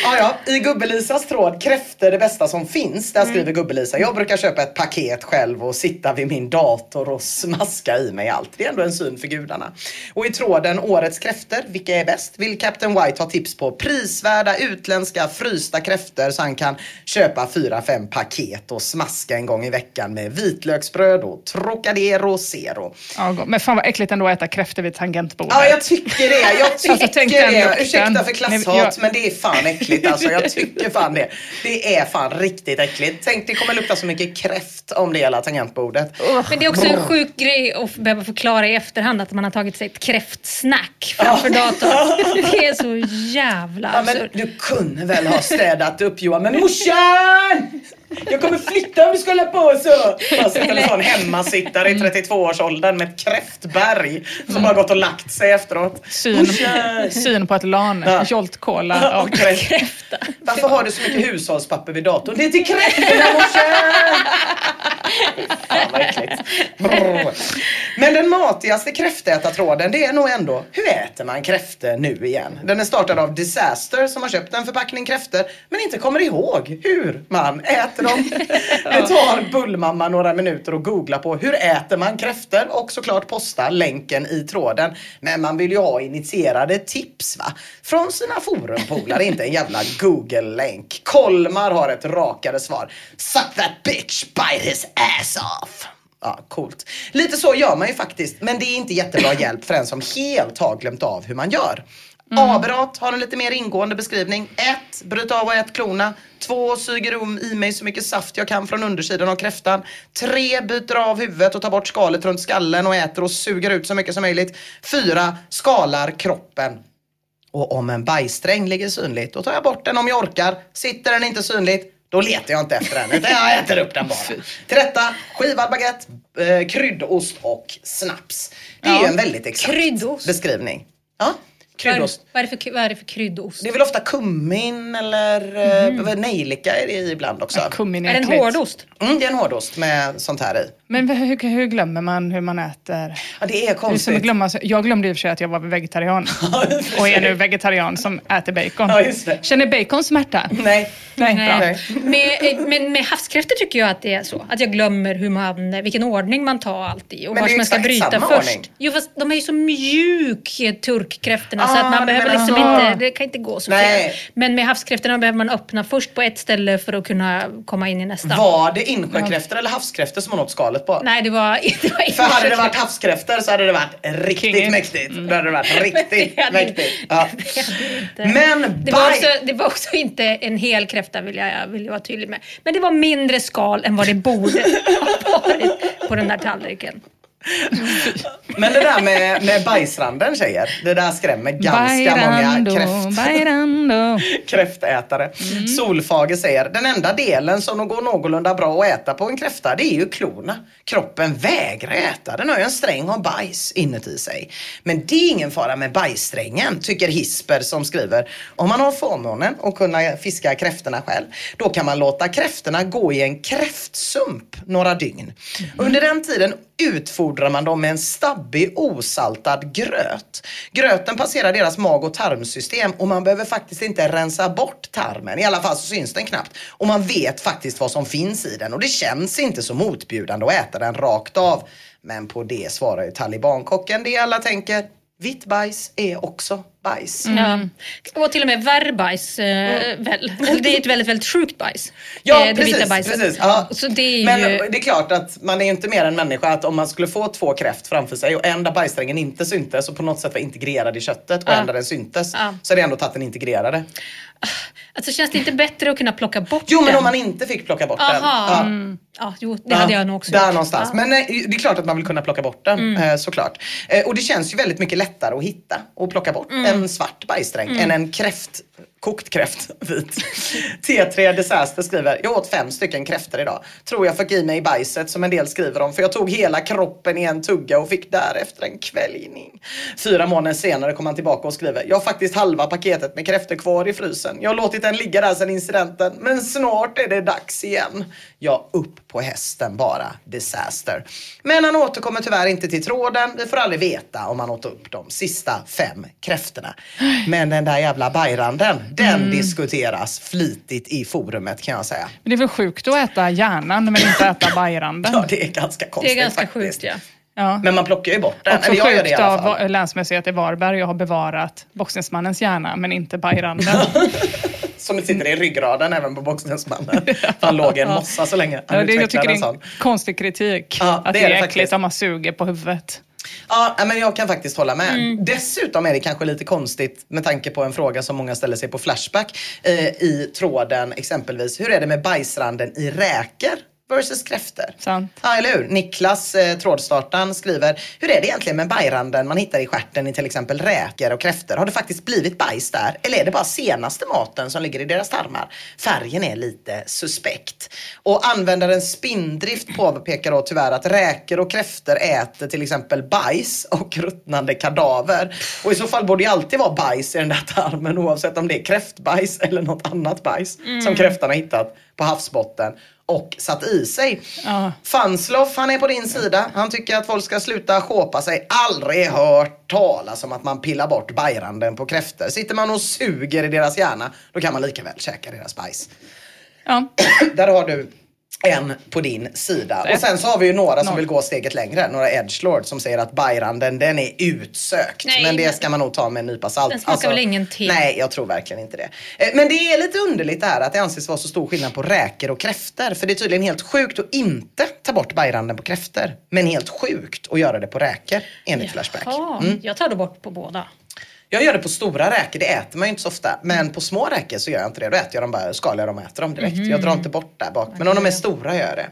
Ja, ja, I Gubbelisas tråd, kräftor det bästa som finns, där skriver Gubbelisa, jag brukar köpa ett paket själv och sitta vid min dator och smaska i mig allt. Det är ändå en syn för gudarna. Och i tråden Årets kräftor, vilka är bäst? Vill Captain White ha tips på prisvärda utländska frysta kräftor så han kan köpa fyra fem paket och smaska en gång i veckan med vitlöksbröd och Trocadero Zero. Ja, men fan vad äckligt ändå att äta kräftor vid tangentbordet. Ja, jag tycker det. Jag tycker tänk den det. Ursäkta för klasshat, Nej, jag- men det är fan äckligt alltså. Jag tycker fan det. Det är fan riktigt äckligt. Tänk, det kommer lukta så mycket kräft om det hela tangentbordet. Men det är också en sjuk grej att behöva förklara i efterhand att man har tagit sig ett kräftsnack framför datorn. Det är så jävla Ja, men du kunde väl ha städat upp Johan. Men morsan! Jag kommer flytta om du ska hålla på så. Man sitter en sån hemmasittare i 32-årsåldern med ett kräftberg som bara gått och lagt sig efteråt. Syn, syn på ett LAN, Ja. Jolt Cola. av- Och kräft. Varför har du så mycket hushållspapper vid datorn? Det är till kräftorna morsan! Men den matigaste kräftätartråden det är nog ändå hur äter man kräftor nu igen? Den är startad av Disaster som har köpt en förpackning kräftor men inte kommer ihåg hur man äter dem. Det tar Bullmamma några minuter att googla på hur äter man kräftor och såklart posta länken i tråden. Men man vill ju ha initierade tips va? Från sina forumpolare, inte en jävla Google-länk. Kolmar har ett rakare svar. Suck that bitch, bite his ass off. Ja, coolt. Lite så gör man ju faktiskt, men det är inte jättebra hjälp för en som helt har glömt av hur man gör. Aberat har en lite mer ingående beskrivning. 1. Bryt av och ät klorna. 2. Suger um i mig så mycket saft jag kan från undersidan av kräftan. 3. Byter av huvudet och tar bort skalet runt skallen och äter och suger ut så mycket som möjligt. 4. Skalar kroppen. Och om en bajssträng ligger synligt, då tar jag bort den om jag orkar. Sitter den inte synligt, då letar jag inte efter den, utan jag äter upp den bara. Till detta, skivad baguette, eh, kryddost och snaps. Det är Ja. ju en väldigt exakt Kryddost. beskrivning. Ja, Kryddost. Vad är, det för, vad är det för kryddost? Det är väl ofta kummin eller mm. nejlika är det ibland också. Ja, kummin är det en hårdost? Mm, det är en hårdost med sånt här i. Men hur, hur glömmer man hur man äter? Ja, det är Det är som att konstigt. glömma, jag glömde i och för sig att jag var vegetarian. och är nu vegetarian som äter bacon. Ja, just det. Känner bacon smärta? Nej. Nej. Nej. Med, men med havskräftor tycker jag att det är så. Att jag glömmer hur man, vilken ordning man tar allt i. Och Men vart det är man ska bryta samma först. ordning. Jo fast de är ju så mjuk, eh, turkkräftorna. så Ah, att man du behöver liksom så. inte, det kan inte gå så Nej. fel. Men med havskräftorna behöver man öppna först på ett ställe för att kunna komma in i nästa. Var det insjökräftor eller havskräftor som man åt skalet på? Nej det var, det var För hade det varit havskräftor så hade det varit riktigt Kingigt. mäktigt. Då hade det varit riktigt Det hade- mäktigt. Ja. det Men det var, också, det var också inte en hel kräfta vill jag, vill jag vara tydlig med. Men det var mindre skal än vad det borde ha varit på den där tallriken. Men det där med, med bajsranden tjejer, det där skrämmer ganska Bairando, många kräft, bairando. kräftätare. Solfager säger, den enda delen som de går någorlunda bra att äta på en kräfta, det är ju klorna. Kroppen vägrar äta, den har ju en sträng av bajs inuti sig. Men det är ingen fara med bajssträngen, tycker Hisper som skriver. Om man har förmånen att kunna fiska kräftorna själv, då kan man låta kräftorna gå i en kräftsump några dygn. Under den tiden utfodrar man dem med en stabbig osaltad gröt. Gröten passerar deras mag och tarmsystem och man behöver faktiskt inte rensa bort tarmen. I alla fall så syns den knappt. Och man vet faktiskt vad som finns i den och det känns inte så motbjudande att äta den rakt av. Men på det svarar ju talibankocken det alla tänker. Vitt bajs är också bajs. Ja. Och till och med värrbajs, eh, väl. Det är ett väldigt, väldigt sjukt bajs. Ja, Eh, det precis. precis ja. Så det är Men ju... det är klart att man är inte mer än människa att om man skulle få två kräft framför sig och en där bajssträngen inte syntes och på något sätt var integrerad i köttet och Ja. en där den syntes Ja. så är det ändå tagit den integrerade. Alltså känns det inte bättre att kunna plocka bort Jo men den? om man inte fick plocka bort den. Aha. Ja. Mm. Ja, jo, det hade jag nog också Där gjort. någonstans. Ja. Mm. Men eh, det är klart att man vill kunna plocka bort den eh, såklart. Eh, och det känns ju väldigt mycket lättare att hitta och plocka bort Mm. En svart bajssträng än en kräft kokt kräft vit. T3 Disaster skriver, jag åt fem stycken kräftor idag. Tror jag fick i mig bajset som en del skriver om för jag tog hela kroppen i en tugga och fick därefter en kväljning. Fyra månader senare kom han tillbaka och skriver, jag har faktiskt halva paketet med kräftor kvar i frysen. Jag har låtit den ligga där sedan incidenten men snart är det dags igen. Ja, upp på hästen bara. Disaster. Men han återkommer tyvärr inte till tråden. Vi får aldrig veta om han åt upp de sista fem kräftorna. Men den där jävla bajranden, den diskuteras flitigt i forumet kan jag säga. Men det är väl sjukt att äta hjärnan men inte äta bajranden? Ja, det är ganska Det konstigt är ganska faktiskt. sjukt ja. Ja. Men man plockar ju bort den. Också Eller jag gör det i sjukt alla av Länsmuseet i Varberg att ha bevarat boxningsmannens hjärna men inte bajranden. Som sitter i ryggraden även på boxningsmannen. Han låg i en mossa så länge. Han Ja, det, jag tycker det är en konstig kritik. Ja, att det det är är, det äckligt faktiskt. om man suger på huvudet. Ja, men jag kan faktiskt hålla med. Mm. Dessutom är det kanske lite konstigt med tanke på en fråga som många ställer sig på Flashback eh, i tråden exempelvis. Hur är det med bajsranden i räkor versus kräftor? Sant. Ja, eller hur? Niklas, eh, trådstartaren, skriver Hur är det egentligen med bajranden man hittar i stjärten i till exempel räkor och kräftor? Har det faktiskt blivit bajs där? Eller är det bara senaste maten som ligger i deras tarmar? Färgen är lite suspekt. Och användaren Spindrift påpekar då tyvärr att räkor och kräftor äter till exempel bajs och ruttnande kadaver. Och i så fall borde det alltid vara bajs i den där tarmen oavsett om det är kräftbajs eller något annat bajs som kräftan har hittat på havsbotten och satt i sig. Ja. Fansloff, han är på din sida. Han tycker att folk ska sluta sjåpa sig. Aldrig hört talas om att man pillar bort bajranden på kräftor. Sitter man och suger i deras hjärna, då kan man lika väl käka deras bajs. Ja. Där har du en på din sida. Och sen så har vi ju några som vill gå steget längre. Några edgelords som säger att bajranden den är utsökt. Nej, men det ska man nog ta med en nypa salt. Alltså, Den smakar väl ingenting? Nej, jag tror verkligen inte det. Eh, Men det är lite underligt det här att det anses vara så stor skillnad på räkor och kräftor. För det är tydligen helt sjukt att inte ta bort bajranden på kräftor. Men helt sjukt att göra det på räkor enligt Flashback. Ja, Mm. jag tar det bort på båda. Jag gör det på stora räkor, det äter man ju inte så ofta. Men på små räkor så gör jag inte det. Då äter jag dem bara, skalar jag dem och äter dem direkt. Jag drar inte bort där bak. Men om de är stora gör jag det.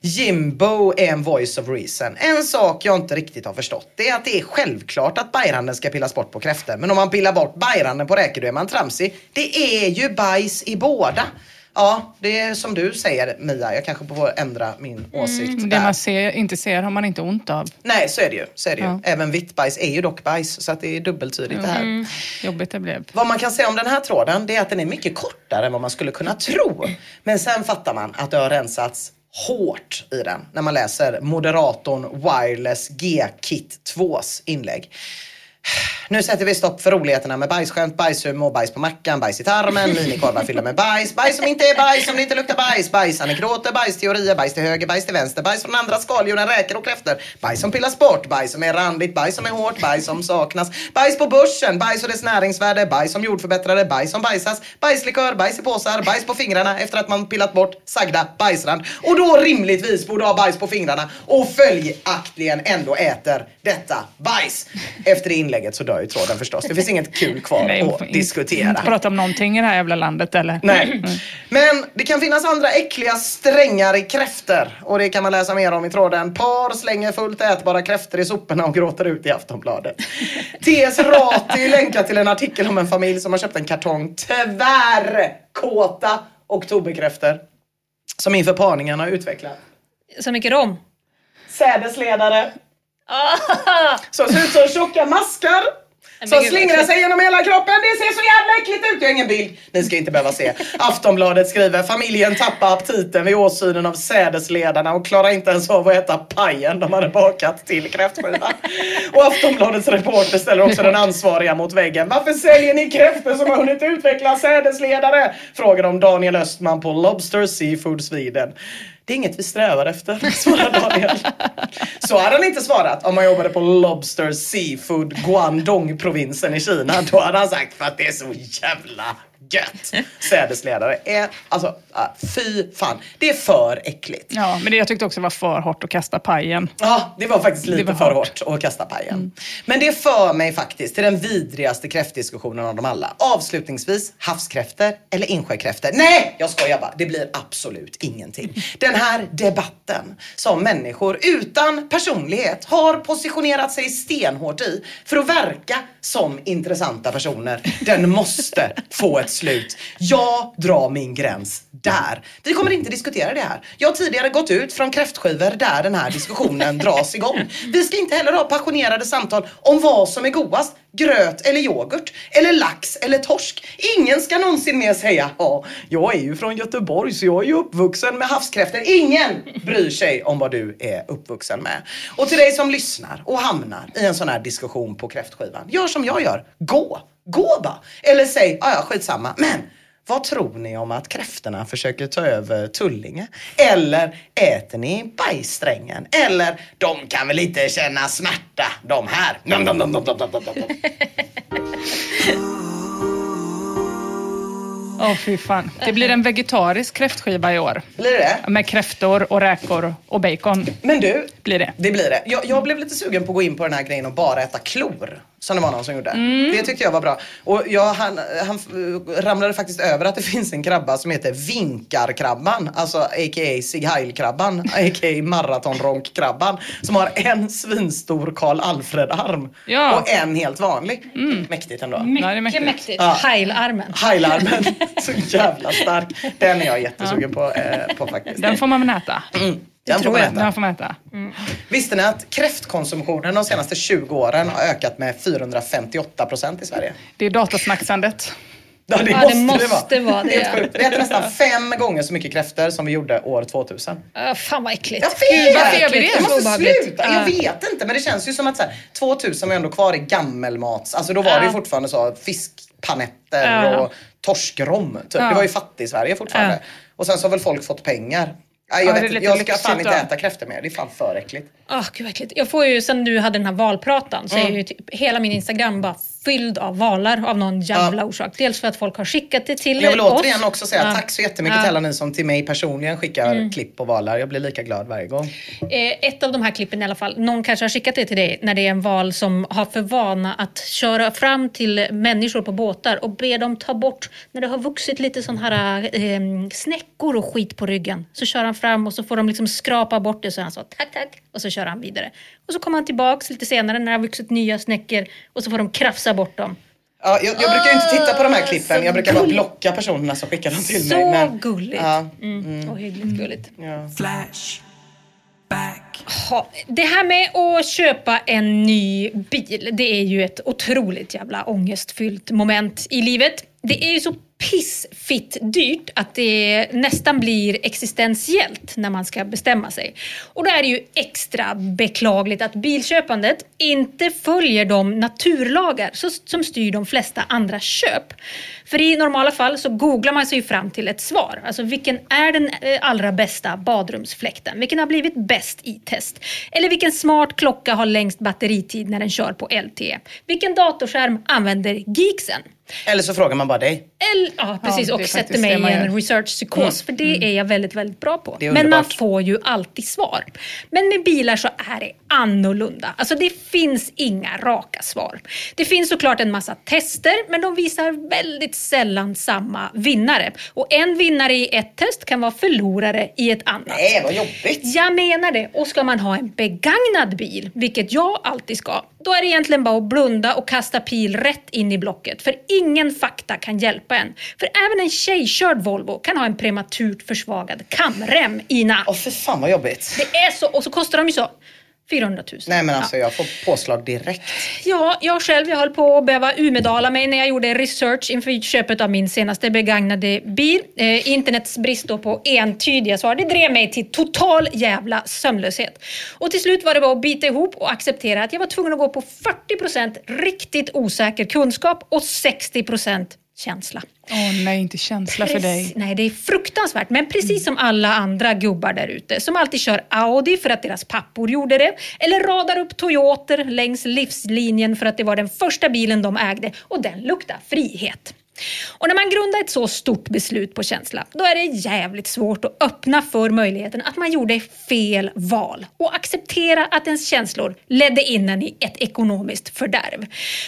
Jimbo är en voice of reason. En sak jag inte riktigt har förstått det är att det är självklart att bajranden ska pillas bort på kräftor. Men om man pillar bort bajranden på räkor då är man tramsig. Det är ju bajs i båda. Ja, det är som du säger Mia, jag kanske får ändra min åsikt Mm, Det där. man ser, inte ser har man inte ont av. Nej, så är det ju. Så är det ju. Ja. Även vitt bajs är ju dock bajs, så att det är dubbeltydigt det här. Jobbigt det blev. Vad man kan säga om den här tråden, det är att den är mycket kortare än vad man skulle kunna tro. Men sen fattar man att det har rensats hårt i den när man läser moderatorn Wireless G-Kit 2s inlägg. Nu sätter vi stopp för roligheterna med bajsskämt, bajshumor, bajs på mackan, bajs i tarmen, minikorvar fyllda med bajs, bajs som inte är bajs, som det inte luktar bajs, bajsanekdoter, bajsteorier, bajs till höger, bajs till vänster, bajs från andra skaldjur än räkor och kräftor, bajs som pillas bort, bajs som är randigt, bajs som är hårt, bajs som saknas, bajs på börsen, bajs och dess näringsvärde, bajs som jordförbättrare, bajs som bajsas, bajslikör, bajs i påsar, bajs på fingrarna efter att man pillat bort sagda bajsrand och då rimligtvis borde ha bajs på fingrarna och följaktligen ändå äter detta bajs. Efter det inlägget så dör ju tråden förstås. Det finns inget kul kvar Nej, att inte- diskutera. Inte prata om någonting i det här jävla landet eller? Nej. Men det kan finnas andra äckliga strängare kräftor och det kan man läsa mer om i tråden. Par slänger fullt ätbara kräftor i soporna och gråter ut i Aftonbladet. T.S. Rati länkar till en artikel om en familj som har köpt en kartong tvärkåta oktoberkräftor som inför parningen har utvecklat Så mycket rom. sädesledare! Som ser ut som tjocka maskar. Som slingrar sig genom hela kroppen. Det ser så jävla äckligt ut. Jag har ingen bild. Ni ska inte behöva se. Aftonbladet skriver familjen tappar aptiten vid åsynen av sädesledarna och klarar inte ens av att äta pajen de hade bakat till kräftskivan. Och Aftonbladets reporter ställer också den ansvariga mot väggen. Varför säljer ni kräftor som har hunnit utveckla sädesledare? Frågar de Daniel Östman på Lobster Seafood Sweden. Det är inget vi strävar efter, svarar Daniel. Så hade han inte svarat om han jobbade på Lobster Seafood Guangdong-provinsen i Kina. Då hade han sagt för att det är så jävla gött. Sädesledare är, alltså, ah, fy fan. Det är för äckligt. Ja, men det jag tyckte också var för hårt att kasta pajen. Ja, det var faktiskt lite var för hårt. hårt att kasta pajen. Men det för mig faktiskt till den vidrigaste kräftdiskussionen av dem alla. Avslutningsvis, havskräftor eller insjökräftor? Nej, jag skojar bara. Det blir absolut ingenting. Den här debatten som människor utan personlighet har positionerat sig stenhårt i för att verka som intressanta personer. Den måste få ett slut. Jag drar min gräns där. Vi kommer inte diskutera det här. Jag har tidigare gått ut från kräftskivor där den här diskussionen dras igång. Vi ska inte heller ha passionerade samtal om vad som är godast. Gröt eller yoghurt. Eller lax eller torsk. Ingen ska någonsin mer säga ja, jag är ju från Göteborg så jag är ju uppvuxen med havskräftor. Ingen bryr sig om vad du är uppvuxen med. Och till dig som lyssnar och hamnar i en sån här diskussion på kräftskivan. Gör som jag gör. Gå. Gå bara. Eller säg, ja ja skitsamma. Men vad tror ni om att kräftorna försöker ta över Tullinge? Eller äter ni bajssträngen? Eller de kan väl inte känna smärta de här? Nom, nom, nom, nom, nom, nom, nom. Åh fy fan. Det blir en vegetarisk kräftskiva i år. Blir det? Med kräftor och räkor och bacon. Men du, Blir det. Det blir det. Jag, jag blev lite sugen på att gå in på den här grejen och bara äta klor. Som det var någon som gjorde. Mm. Det tyckte jag var bra. Och jag, han, han ramlade faktiskt över att det finns en krabba som heter vinkarkrabban. Alltså a.k.a. Sig Heil-krabban. A.k.a. maratonronkkrabban. Som har en svinstor Karl Alfred-arm. Ja. Och en helt vanlig. Mäktigt ändå. Ja, det är Mycket mäktigt. mäktigt. Ja. Heilarmen. Heilarmen. Så jävla stark. Den är jag jättesugen på, eh, på faktiskt. Den får man väl äta. Mm. Den får tror man jag. Den får man äta. Visste ni att kräftkonsumtionen de senaste 20 åren har ökat med 458 procent i Sverige? Det är datasnacksandet. Ja, det, Ja, måste, det måste det vara. vara det. Vi äter nästan fem gånger så mycket kräftor som vi gjorde år 2000. Uh, fan vad äckligt. Jag vet! varför gör vi det? Jag måste sluta. Jag Ja. vet inte men det känns ju som att så här, 2000 var ändå kvar i gammelmats. Alltså då var det ju fortfarande så fiskpanetter Ja. och torskrom. Typ. Det var ju fattig Sverige fortfarande. Och sen så har väl folk fått pengar. Nej, Ja, jag, är vet, jag ska fan inte äta kräftor mer. Det är fan för äckligt. Åh, gud äckligt. Jag får ju, sen du hade den här valpratan, så är Mm. ju typ, hela min Instagram bara fylld av valar av någon jävla Ja. orsak. Dels för att folk har skickat det till Jag vill oss. återigen också säga Ja. tack så jättemycket Ja. Mm. till alla ni som till mig personligen skickar klipp på valar. Jag blir lika glad varje gång. Eh, ett av de här klippen i alla fall, någon kanske har skickat det till dig när det är en val som har för vana att köra fram till människor på båtar och be dem ta bort, när det har vuxit lite sån här eh, snäckor och skit på ryggen. Så kör han fram och så får de liksom skrapa bort det så han så tack tack och så kör han vidare. Och så kommer han tillbaks lite senare när det har vuxit nya snäckor och så får de krafsa bort dem. Ja, jag, jag brukar ju inte titta på de här klippen. så Jag brukar bara blocka personerna som skickar dem till Så mig. Men, gulligt. Ja, Mm. Ohyggligt gulligt. ja. Ha, det här med att köpa en ny bil, det är ju ett otroligt jävla ångestfyllt moment i livet. Det är ju så pissfitt dyrt att det nästan blir existentiellt när man ska bestämma sig. Och då är det ju extra beklagligt att bilköpandet inte följer de naturlagar som styr de flesta andra köp. För i normala fall så googlar man sig ju fram till ett svar. Alltså vilken är den eh, allra bästa badrumsfläkten? Vilken har blivit bäst i test? Eller vilken smart klocka har längst batteritid när den kör på LTE? Vilken datorskärm använder geeksen? Eller så frågar man bara dig. Eller, ja, precis. är och sätter mig i en researchpsykos. För det är jag väldigt, väldigt bra på. Men man får ju alltid svar. Men med bilar så är det annorlunda. Alltså det finns inga raka svar. Det finns såklart en massa tester, men de visar väldigt sällan samma vinnare. Och en vinnare i ett test kan vara förlorare i ett annat. Nej, vad jobbigt. Jag menar det. Och ska man ha en begagnad bil, vilket jag alltid ska, då är det egentligen bara att blunda och kasta pil rätt in i blocket. För ingen fakta kan hjälpa en. För även en tjejkörd Volvo kan ha en prematurt försvagad kamrem, Ina. Åh, för fan vad jobbigt. Det är så, och så kostar de ju så 400 000. Nej, men alltså jag får påslag direkt. Ja, jag själv jag höll på att behöva umedala mig när jag gjorde research inför köpet av min senaste begagnade bil. Eh, internets brist då på entydiga svar, det drev mig till total jävla sömnlöshet. Och till slut var det bara att bita ihop och acceptera att jag var tvungen att gå på 40% riktigt osäker kunskap och 60% känsla. Åh nej, inte känsla för Precis- dig. Nej, det är fruktansvärt. Men precis som alla andra gubbar där ute som alltid kör Audi för att deras pappor gjorde det. Eller radar upp Toyoter längs livslinjen för att det var den första bilen de ägde och den luktar frihet. Och när man grundar ett så stort beslut på känsla, då är det jävligt svårt att öppna för möjligheten att man gjorde fel val och acceptera att ens känslor ledde in en i ett ekonomiskt fördärv.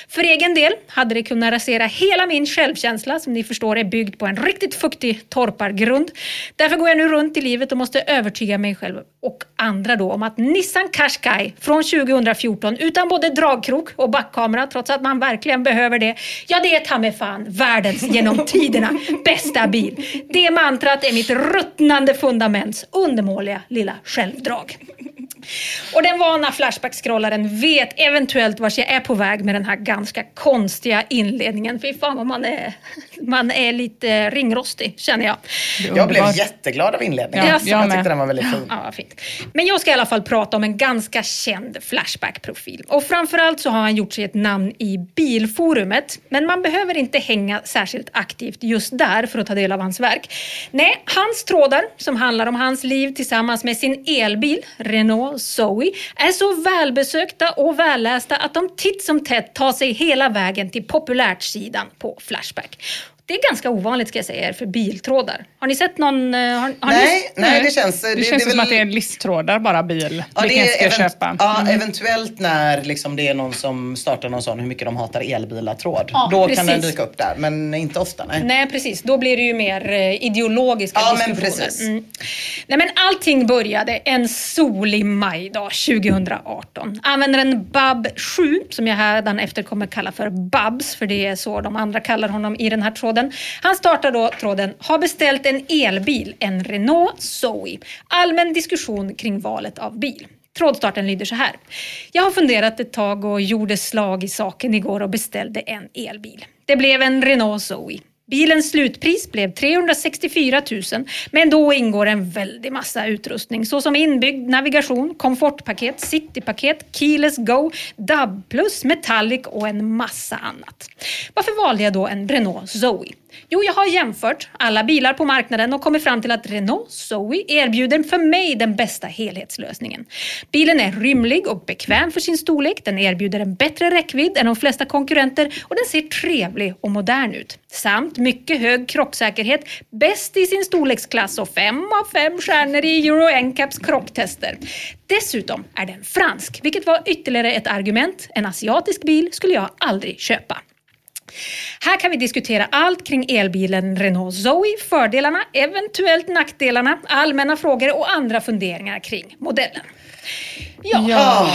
För egen del hade det kunnat rasera hela min självkänsla som ni förstår är byggd på en riktigt fuktig torpargrund. Därför går jag nu runt i livet och måste övertyga mig själv och andra då om att Nissan Qashqai från 2014 utan både dragkrok och backkamera trots att man verkligen behöver det. Ja, det är ta fan värd världens genom tiderna bästa bil. Det mantrat är mitt ruttnande fundaments undermåliga lilla självdrag. Och den vana Flashback-scrollaren vet eventuellt vart jag är på väg med den här ganska konstiga inledningen. Fy fan vad man är, man är lite ringrostig känner jag. Jag blev jätteglad av inledningen. Ja, jag, jag tyckte den var väldigt fin. Ja, fint. Men jag ska i alla fall prata om en ganska känd Flashback-profil. Och framförallt så har han gjort sig ett namn i bilforumet. Men man behöver inte hänga särskilt aktivt just där för att ta del av hans verk. Nej, hans trådar som handlar om hans liv tillsammans med sin elbil, Renault Zoe, är så välbesökta och vällästa att de titt som tätt tar sig hela vägen till populärt-sidan på Flashback. Det är ganska ovanligt ska jag säga er för biltrådar. Har ni sett någon? eh, Har, har Nej, ni, nej, det känns... Det, känns som väl- att det är listtrådar bara bil. Ja, Vilken det ska event- köpa? Ja, Mm. eventuellt när liksom det är någon som startar någon sån hur mycket de hatar elbilar-tråd. Ja, Då kan den precis. dyka upp där, men inte ofta. Nej. Nej, precis. Då blir det ju mer eh, ideologiska Ja, men diskussioner. precis. Mm. Nej, men allting började en solig majdag 2018. Användaren Bab 7, som jag här efter kommer kalla för Babs, för det är så de andra kallar honom i den här tråden. Han startar då tråden “Har beställt en elbil, en Renault Zoe”. Allmän diskussion kring valet av bil. Trådstarten lyder så här. Jag har funderat ett tag och gjorde slag i saken igår och beställde en elbil. Det blev en Renault Zoe. Bilens slutpris blev 364 000 men då ingår en väldig massa utrustning såsom inbyggd navigation, komfortpaket, citypaket, keyless go, DAB+, metallic och en massa annat. Varför valde jag då en Renault Zoe? Jo, jag har jämfört alla bilar på marknaden och kommit fram till att Renault Zoe erbjuder för mig den bästa helhetslösningen. Bilen är rymlig och bekväm för sin storlek, den erbjuder en bättre räckvidd än de flesta konkurrenter och den ser trevlig och modern ut. Samt mycket hög krocksäkerhet, bäst i sin storleksklass och fem av fem stjärnor i Euro NCAPs krocktester. Dessutom är den fransk, vilket var ytterligare ett argument. En asiatisk bil skulle jag aldrig köpa. Här kan vi diskutera allt kring elbilen Renault Zoe, fördelarna, eventuellt nackdelarna, allmänna frågor och andra funderingar kring modellen. Ja, Ja.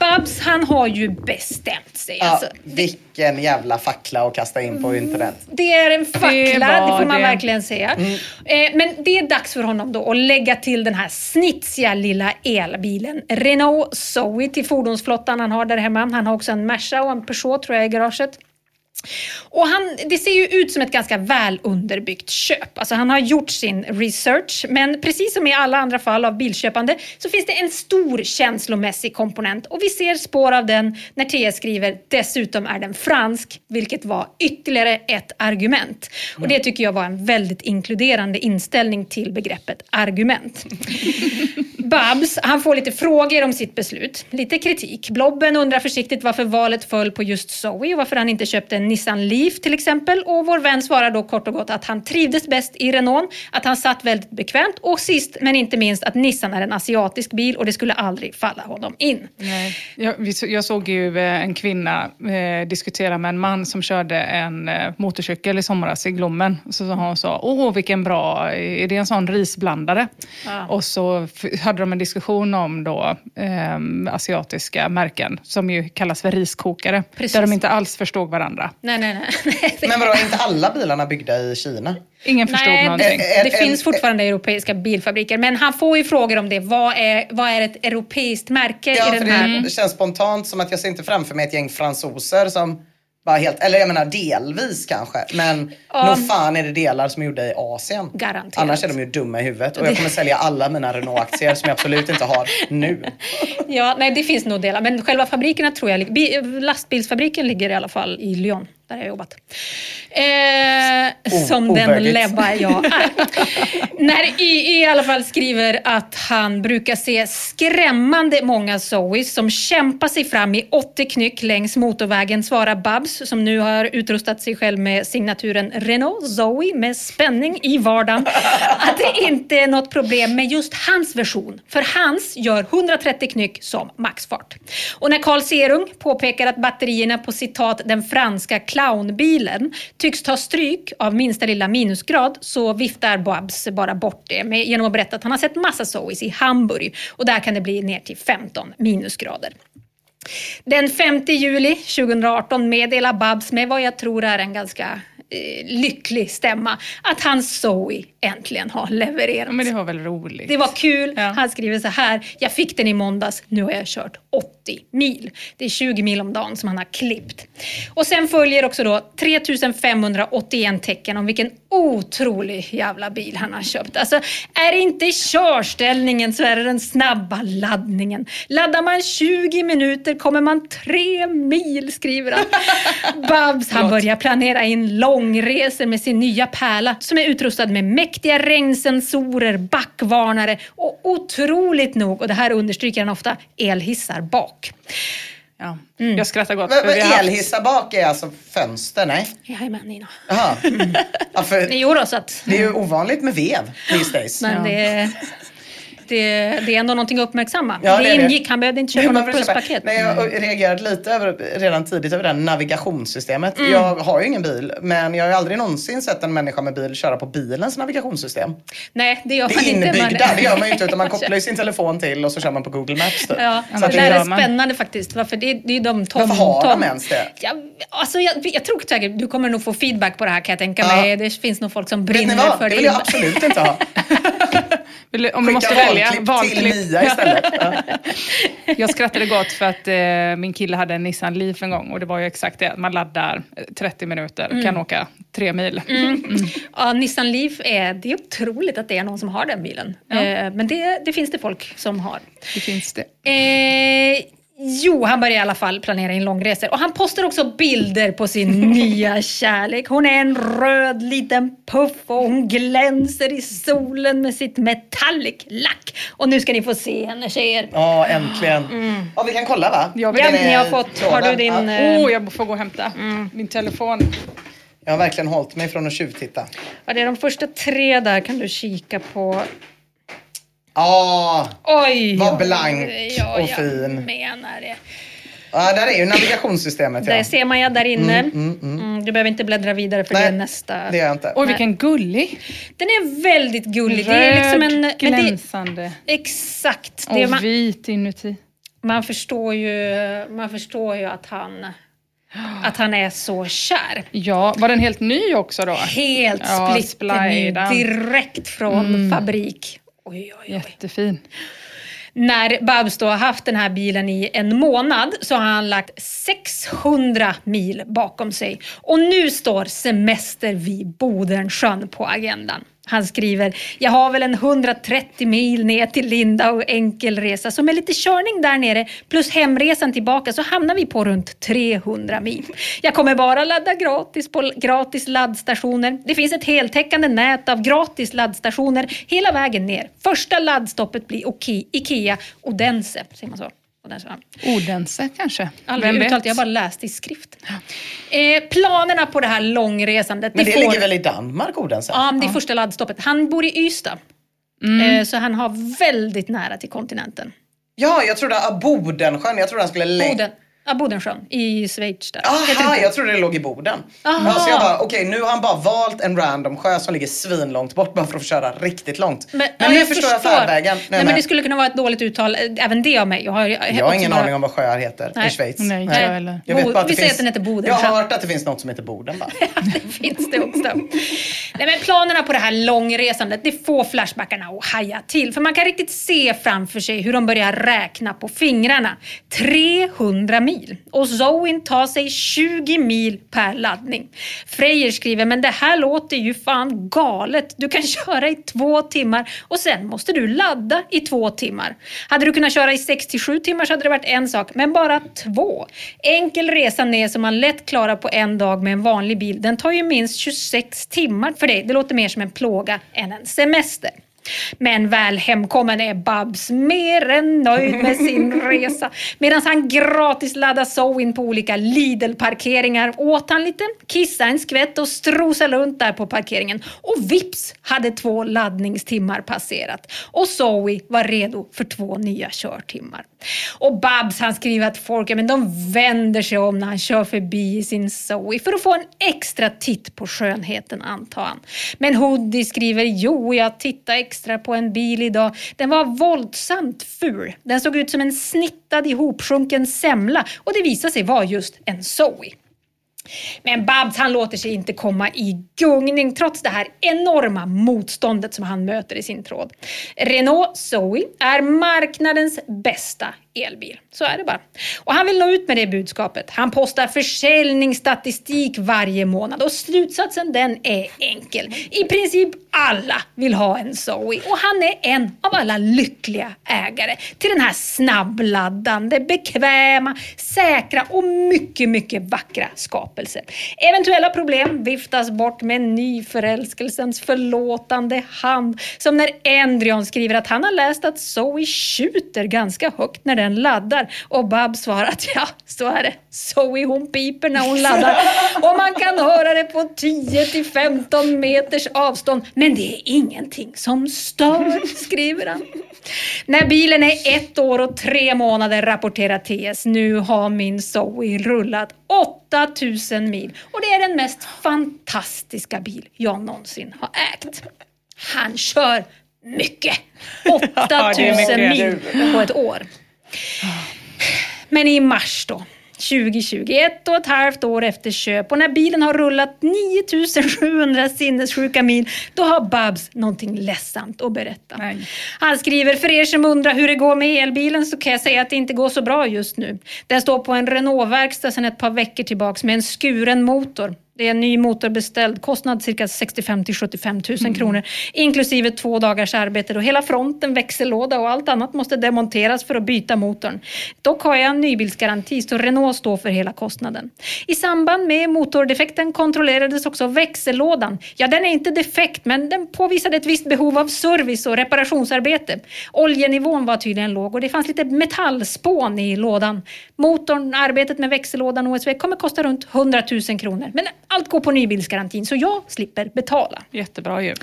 Babs, han har ju bestämt sig. Ja, Alltså, vilken jävla fackla att kasta in på internet. det är en fackla, det, var får man det. verkligen säga. Eh, men det är dags för honom då att lägga till den här snitsiga lilla elbilen. Renault Zoe till fordonsflottan han har där hemma. Han har också en Merca och en Peugeot tror jag i garaget. Och han, det ser ju ut som ett ganska väl underbyggt köp. Alltså han har gjort sin research, men precis som i alla andra fall av bilköpande så finns det en stor känslomässig komponent och vi ser spår av den när TS skriver “dessutom är den fransk”, vilket var ytterligare ett argument. Och det tycker jag var en väldigt inkluderande inställning till begreppet argument. Babs, han får lite frågor om sitt beslut, lite kritik. Blobben undrar försiktigt varför valet föll på just Zoe och varför han inte köpte en Nissan Leaf till exempel. Och vår vän svarar då kort och gott att han trivdes bäst i Renault, att han satt väldigt bekvämt och sist men inte minst att Nissan är en asiatisk bil och det skulle aldrig falla honom in. Jag, så- jag såg ju eh, en kvinna eh, diskutera med en man som körde en eh, motorcykel i somras i Glommen. Så sa hon så, åh vilken bra, är det en sån risblandare? Och så hade de en diskussion om då eh, asiatiska märken som ju kallas för riskokare. Precis. Där de inte alls förstod varandra. Nej, nej, nej. Men vadå, är inte alla bilarna byggda i Kina? Ingen förstod Nej, någonting. det, det finns fortfarande europeiska bilfabriker, men han får ju frågor om det. Vad är, vad är ett europeiskt märke Ja, i för den här? det känns spontant som att jag ser inte framför mig ett gäng fransoser som bara helt, eller jag menar delvis kanske, men Ja. nog fan är det delar som är gjorda i Asien. Garanterat. Annars är de ju dumma i huvudet och jag kommer sälja alla mina Renault-aktier som jag absolut inte har nu. Ja, nej, det finns nog delar, men själva fabrikerna tror jag... Lastbilsfabriken ligger i alla fall i Lyon, där jag har jobbat. Eh, som den lebba jag är. När YE i alla fall skriver att han brukar se skrämmande många Zoes som kämpar sig fram i 80 knyck längs motorvägen svarar Babs som nu har utrustat sig själv med signaturen Renault Zoe med spänning i vardagen. Att det inte är något problem med just hans version. För hans gör 130 knyck som maxfart. Och när Carl Serung påpekar att batterierna på citat den franska clownbilen tycks ta stryk av minsta lilla minusgrad så viftar Babs bara bort det med, genom att berätta att han har sett massa Zoes i Hamburg och där kan det bli ner till 15 minusgrader. Den 5 juli 2018 meddelar Babs med vad jag tror är en ganska eh, lycklig stämma att hans Zoe äntligen har levererat. Men det var väl roligt. Det var kul. Ja. Han skriver så här. Jag fick den i måndags. Nu har jag kört 80 mil. Det är 20 mil om dagen som han har klippt. Och sen följer också då 3581 tecken om vilken otrolig jävla bil han har köpt. Alltså, är det inte körställningen så är det den snabba laddningen. Laddar man 20 minuter kommer man 3 mil, skriver han. Babs, han börjar planera in långresor med sin nya pärla som är utrustad med mäktiga regnsensorer, backvarnare och otroligt nog, och det här understryker han ofta, elhissar bak. Ja. Mm. Jag skrattar gott. Men, men haft- elhissar bak är alltså fönster, nej? Jajamän Nina. Jaha. Ja, för Jo då, så att... det är ju ovanligt med vev these days. Men det, det, det är ändå någonting att uppmärksamma. Ja, det, det är det. ingick, han behövde inte köpa något pluspaket. Nej, jag reagerade lite över, redan tidigt över det här navigationssystemet. Jag har ju ingen bil, men jag har ju aldrig någonsin sett en människa med bil köra på bilens navigationssystem. Nej, det gör Det man är inte. inbyggda, det gör man ju inte utan man kopplar ju sin telefon till och så kör man på Google Maps. Typ. Ja, Så det där det, är man. spännande faktiskt. Varför det, det är ju de tom, varför har tom. de ens det? Ja, alltså jag, jag tror säkert du kommer nog få feedback på det här kan jag tänka Ja. mig. Det finns nog folk som Vet ni brinner vad? för Det det. vill jag absolut inte ha. Vill Om du måste välja. valklipp till Mia istället. Ja. Jag skrattade gott för att eh, min kille hade en Nissan Leaf en gång och det var ju exakt det. Man laddar eh, 30 minuter, Mm. kan åka tre mil. Ja, Nissan Leaf, är, det är otroligt att det är någon som har den bilen. Ja. Eh, men det, det finns det folk som har. Det finns det. Eh, jo, han börjar i alla fall planera in långresor. Och han postar också bilder på sin nya kärlek. Hon är en röd liten puff och hon glänser i solen med sitt metallic lack. Och nu ska ni få se henne tjejer. Ja, äntligen. Ja, vi kan kolla va? Ja, Ja, ni har fått, har du din... Ja. eh, Åh, oh, jag får gå och hämta min telefon. Jag har verkligen hållit mig från att tjuvtitta. ja, det är de första tre där kan du kika på. Ja, Oj! Vad blank ja, och jag fin. menar det. ja där är ju navigationssystemet. Ja. Där ser man ja där inne. Mm, du behöver inte bläddra vidare för Nej, det är nästa. Det gör jag inte. Oj, vilken gullig. Den är väldigt gullig. det är liksom en... Röd, men det, glänsande exakt. Det och man, vit inuti. Man förstår ju, man förstår ju att han, att han är så kär. Ja, var den helt ny också då? Helt Ja, splitterny, direkt från fabrik. Oj, oj, oj. Jättefin. När Babs då har haft den här bilen i en månad så har han lagt 600 mil bakom sig. Och nu står semester vid Bodensjön på agendan. Han skriver, jag har väl en 130 mil ner till Linda och enkel resa. Så med lite körning där nere plus hemresan tillbaka så hamnar vi på runt 300 mil. Jag kommer bara ladda gratis på gratis laddstationer. Det finns ett heltäckande nät av gratis laddstationer hela vägen ner. Första laddstoppet blir Ikea Odense. Säger man så? Odense, ja. Odense kanske? Aldrig Vem vet? uttalat, jag har bara läst i skrift. Eh, planerna på det här långresandet. Men det får- ligger väl i Danmark, Odense? Ja, det är första laddstoppet. Han bor i Ystad. Mm. Eh, så han har väldigt nära till kontinenten. Ja, jag trodde ah, Bodensjön. Jag trodde han skulle lägga... Boden, ja, Bodensjön i Schweiz där. Aha, jag trodde det låg i Boden. Aha. Ja, så jag bara, okej nu har han bara valt en random sjö som ligger svinlångt bort bara för att få köra riktigt långt. Men, ja, nu förstår jag färdvägen. Nej, Nej, men det skulle kunna vara ett dåligt uttal, även det av mig. Jag har, jag har ingen aning om vad sjöar heter Nej. i Schweiz. Nej, inte jag heller. Jag vet bara att vi säger att den heter Boden. Jag har hört att det finns något som heter Boden bara. det finns det också. Nej, men planerna på det här långresandet, det får Flashbackarna att haja till. För man kan riktigt se framför sig hur de börjar räkna på fingrarna. 300 mil. Och Zoin tar sig 20 mil per laddning. Freyr skriver, men det här låter ju fan galet. Du kan köra i två timmar och sen måste du ladda i två timmar. Hade du kunnat köra i 6-7 timmar så hade det varit en sak, men bara två. Enkel resa ner som man lätt klarar på en dag med en vanlig bil, den tar ju minst 26 timmar för dig. Det låter mer som en plåga än en semester. Men väl hemkommen är Babs mer än nöjd med sin resa. Medan han gratis laddar Zoe på olika Lidl-parkeringar åt han lite, kissade en skvätt och strosade runt där på parkeringen. Och vips hade två laddningstimmar passerat. Och Zoe var redo för två nya körtimmar. Och Babs han skriver att folk men de vänder sig om när han kör förbi sin Zoe för att få en extra titt på skönheten antar han. Men Hoodie skriver jo, jag tittade extra på en bil idag. Den var våldsamt ful. Den såg ut som en snittad ihopsjunken semla och det visade sig vara just en Zoe. Men Babs han låter sig inte komma i gungning trots det här enorma motståndet som han möter i sin tråd. Renault Zoe är marknadens bästa elbil. Så är det bara. Och han vill nå ut med det budskapet. Han postar försäljningsstatistik varje månad och slutsatsen den är enkel. I princip alla vill ha en Zoe och han är en av alla lyckliga ägare till den här snabbladdande, bekväma, säkra och mycket, mycket vackra skapelsen. Eventuella problem viftas bort med nyförälskelsens förlåtande hand. Som när Endrion skriver att han har läst att Zoe tjuter ganska högt när den laddar och Bab svarar att ja, så är det. Zoe hon piper när hon laddar och man kan höra det på 10 till 15 meters avstånd. Men det är ingenting som stör, skriver han. När bilen är ett år och tre månader rapporterar TS. Nu har min Zoe rullat 8000 mil och det är den mest fantastiska bil jag någonsin har ägt. Han kör mycket. 8000 mil på ett år. Men i mars då, 2020, ett och ett halvt år efter köp och när bilen har rullat 9700 sinnessjuka mil, då har Babs någonting ledsamt att berätta. Nej. Han skriver, för er som undrar hur det går med elbilen så kan jag säga att det inte går så bra just nu. Den står på en Renault-verkstad sedan ett par veckor tillbaks med en skuren motor. Det är en ny motor beställd, kostnad cirka 65 till 75 000 kronor, inklusive två dagars arbete då hela fronten, växellåda och allt annat måste demonteras för att byta motorn. Dock har jag en nybilsgaranti så Renault står för hela kostnaden. I samband med motordefekten kontrollerades också växellådan. Ja, den är inte defekt men den påvisade ett visst behov av service och reparationsarbete. Oljenivån var tydligen låg och det fanns lite metallspån i lådan. Motorn, arbetet med växellådan OSV kommer kosta runt 100 000 kronor. Men allt går på nybilsgarantin så jag slipper betala. Jättebra ju.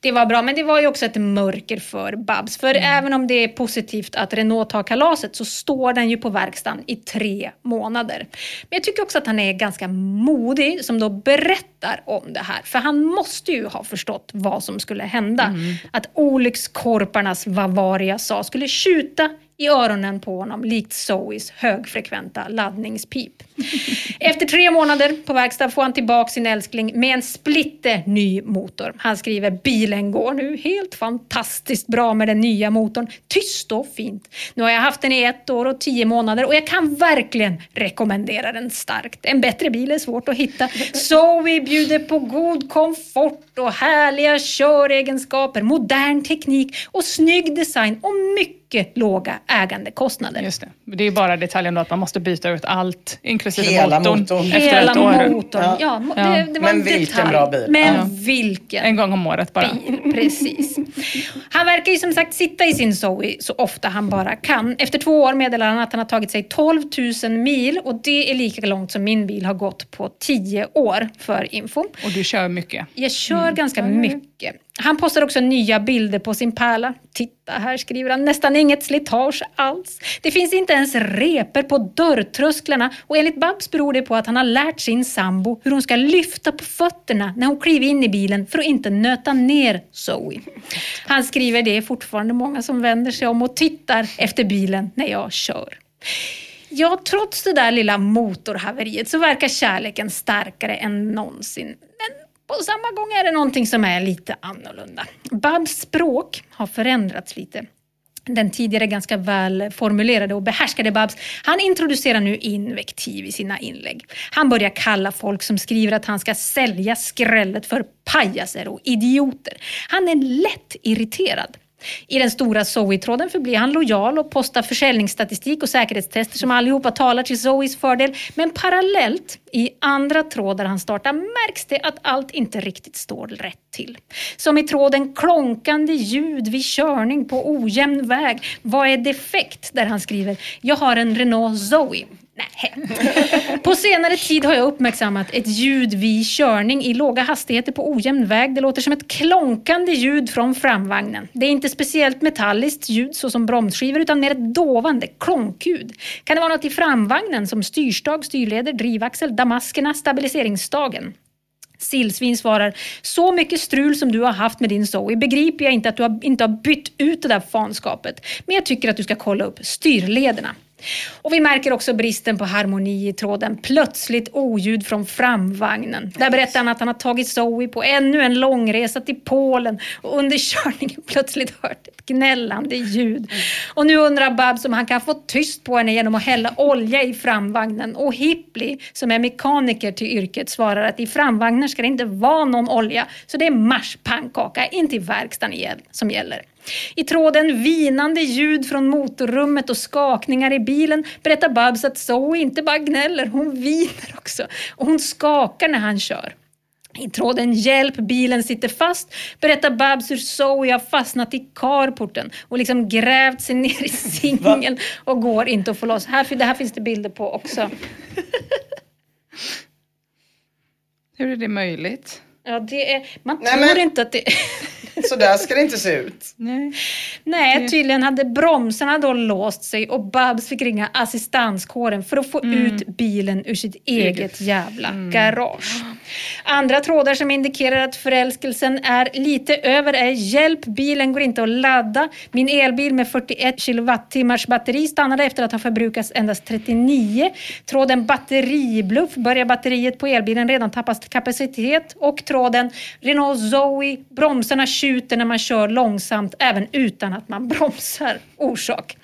Det var bra, men det var ju också ett mörker för Babs. För även om det är positivt att Renault tar kalaset så står den ju på verkstaden i tre månader. Men jag tycker också att han är ganska modig som då berättar om det här. För han måste ju ha förstått vad som skulle hända. Att olyckskorparnas Bavaria sa skulle tjuta i öronen på honom likt Zoes högfrekventa laddningspip. Efter tre månader på verkstad får han tillbaka sin älskling med en splitter ny motor. Han skriver bilen går nu helt fantastiskt bra med den nya motorn. Tyst och fint. Nu har jag haft den i ett år och tio månader och jag kan verkligen rekommendera den starkt. En bättre bil är svårt att hitta. Zoe bjuder på god komfort och härliga köregenskaper, modern teknik och snygg design och mycket låga ägandekostnader. Just det. det är bara detaljen då att man måste byta ut allt, inklusive Hela motorn, motorn. efter Hela ett år. motorn. Ja. Ja. Det, det var Men en vilken detalj. bra bil. Men Ja. vilken En gång om året bara. bil. Precis. Han verkar ju som sagt sitta i sin Zoe så ofta han bara kan. Efter två år meddelar han att han har tagit sig 12 000 mil och det är lika långt som min bil har gått på 10 år för info. Och du kör mycket. Jag kör ganska mycket. Han postar också nya bilder på sin pärla. Titta, här skriver han. Nästan inget slitage alls. Det finns inte ens reper på dörrtrösklarna och enligt Babs beror det på att han har lärt sin sambo hur hon ska lyfta på fötterna när hon kliver in i bilen för att inte nöta ner Zoe. Han skriver det är fortfarande många som vänder sig om och tittar efter bilen när jag kör. Ja, trots det där lilla motorhaveriet så verkar kärleken starkare än någonsin. På samma gång är det någonting som är lite annorlunda. Babs språk har förändrats lite. Den tidigare ganska väl formulerade och behärskade Babs, han introducerar nu invektiv i sina inlägg. Han börjar kalla folk som skriver att han ska sälja skrället för pajaser och idioter. Han är lätt irriterad. I den stora Zoe-tråden förblir han lojal och postar försäljningsstatistik och säkerhetstester som allihopa talar till Zoes fördel. Men parallellt, i andra trådar han startar, märks det att allt inte riktigt står rätt till. Som i tråden klonkande ljud vid körning på ojämn väg. Vad är defekt? Där han skriver “Jag har en Renault Zoe”. Nej. På senare tid har jag uppmärksammat ett ljud vid körning i låga hastigheter på ojämn väg. Det låter som ett klonkande ljud från framvagnen. Det är inte speciellt metalliskt ljud såsom bromsskivor utan mer ett dovande klonkljud. Kan det vara något i framvagnen som styrstag, styrleder, drivaxel, damaskerna, stabiliseringsstagen? Sillsvin svarar, så mycket strul som du har haft med din Zoe begriper jag inte att du har, inte har bytt ut det där fanskapet. Men jag tycker att du ska kolla upp styrlederna. Och vi märker också bristen på harmoni i tråden. Plötsligt oljud från framvagnen. Där berättar han att han har tagit Zoe på ännu en långresa till Polen och under körningen plötsligt hört ett gnällande ljud. Och nu undrar Babs om han kan få tyst på henne genom att hälla olja i framvagnen. Och Hippli, som är mekaniker till yrket, svarar att i framvagnar ska det inte vara någon olja. Så det är marschpannkaka, inte i verkstaden igen, som gäller. I tråden vinande ljud från motorrummet och skakningar i bilen berättar Babs att Zoe inte bara gnäller, hon viner också. Och hon skakar när han kör. I tråden “Hjälp, bilen sitter fast” berättar Babs hur Zoe har fastnat i carporten och liksom grävt sig ner i singeln och går inte att få loss. Här, det här finns det bilder på också. Hur är det möjligt? Ja, det är, man Nej, tror men- inte att det... Så där ska det inte se ut. Nej. Nej, tydligen hade bromsarna då låst sig och Babs fick ringa assistanskåren för att få ut bilen ur sitt eget jävla garage. Andra trådar som indikerar att förälskelsen är lite över är hjälp, bilen går inte att ladda. Min elbil med 41 kilowattimmars batteri stannade efter att ha förbrukats endast 39. Tråden batteribluff, börjar batteriet på elbilen redan tappat kapacitet. Och tråden Renault Zoe, bromsarna tjuter när man kör långsamt även utan att man bromsar. Orsak.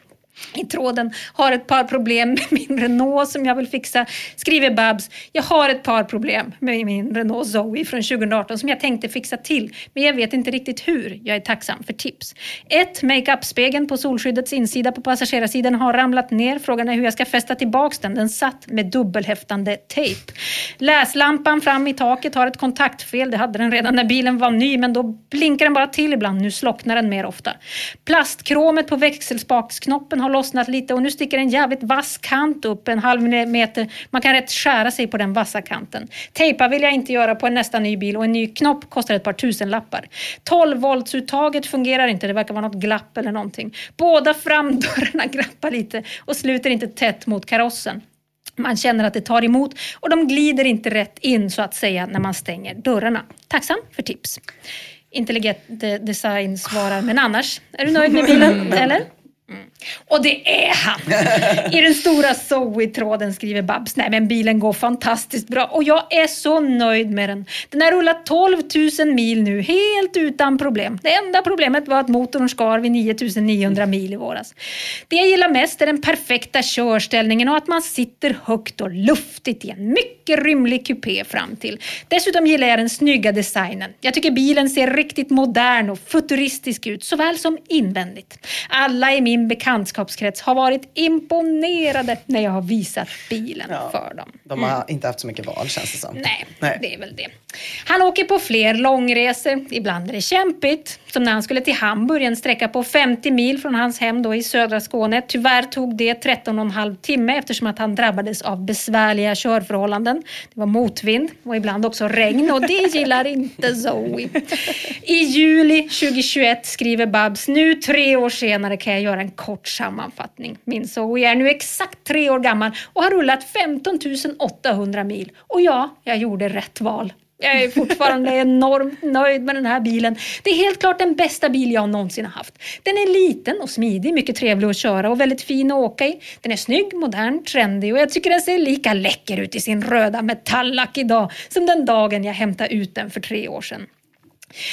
I tråden har ett par problem med min Renault som jag vill fixa. Skriver Babs. Jag har ett par problem med min Renault Zoe från 2018 som jag tänkte fixa till. Men jag vet inte riktigt hur. Jag är tacksam för tips. 1. Makeup-spegeln på solskyddets insida på passagerarsidan har ramlat ner. Frågan är hur jag ska fästa tillbaks den. Den satt med dubbelhäftande tejp. Läslampan fram i taket har ett kontaktfel. Det hade den redan när bilen var ny men då blinkar den bara till ibland. Nu slocknar den mer ofta. Plastkromet på växelspaksknoppen har lossnat lite och nu sticker en jävligt vass kant upp en halv meter. Man kan rätt skära sig på den vassa kanten. Tejpa vill jag inte göra på en nästan ny bil och en ny knopp kostar ett par tusen lappar. 12 voltsuttaget fungerar inte, det verkar vara något glapp eller någonting. Båda framdörrarna grappar lite och sluter inte tätt mot karossen. Man känner att det tar emot och de glider inte rätt in så att säga när man stänger dörrarna. Tacksam för tips. Intelligent design svarar, men annars, är du nöjd med bilen? Eller? Mm. Och det är han! I den stora Zoe-tråden skriver Babs, nej men bilen går fantastiskt bra och jag är så nöjd med den. Den har rullat 12 000 mil nu, helt utan problem. Det enda problemet var att motorn skar vid 9 900 mil i våras. Det jag gillar mest är den perfekta körställningen och att man sitter högt och luftigt i en mycket rymlig kupé fram till. Dessutom gillar jag den snygga designen. Jag tycker bilen ser riktigt modern och futuristisk ut, såväl som invändigt. Alla i min bekantskapskrets har varit imponerade när jag har visat bilen Ja, för dem. De har inte haft så mycket val känns det som. Nej, Nej. det är väl det. Han åker på fler långresor. Ibland är det kämpigt. Som när han skulle till Hamburg, en sträcka på 50 mil från hans hem då i södra Skåne. Tyvärr tog det 13 och en halv timme eftersom att han drabbades av besvärliga körförhållanden. Det var motvind och ibland också regn och det gillar inte Zoe. I juli 2021 skriver Babs, nu tre år senare kan jag göra en kort sammanfattning. Min Zoe är nu exakt tre år gammal och har rullat 15 800 mil. Och ja, jag gjorde rätt val. Jag är fortfarande enormt nöjd med den här bilen. Det är helt klart den bästa bil jag någonsin har haft. Den är liten och smidig, mycket trevlig att köra och väldigt fin att åka i. Den är snygg, modern, trendig och jag tycker den ser lika läcker ut i sin röda metallack idag som den dagen jag hämtade ut den för tre år sedan.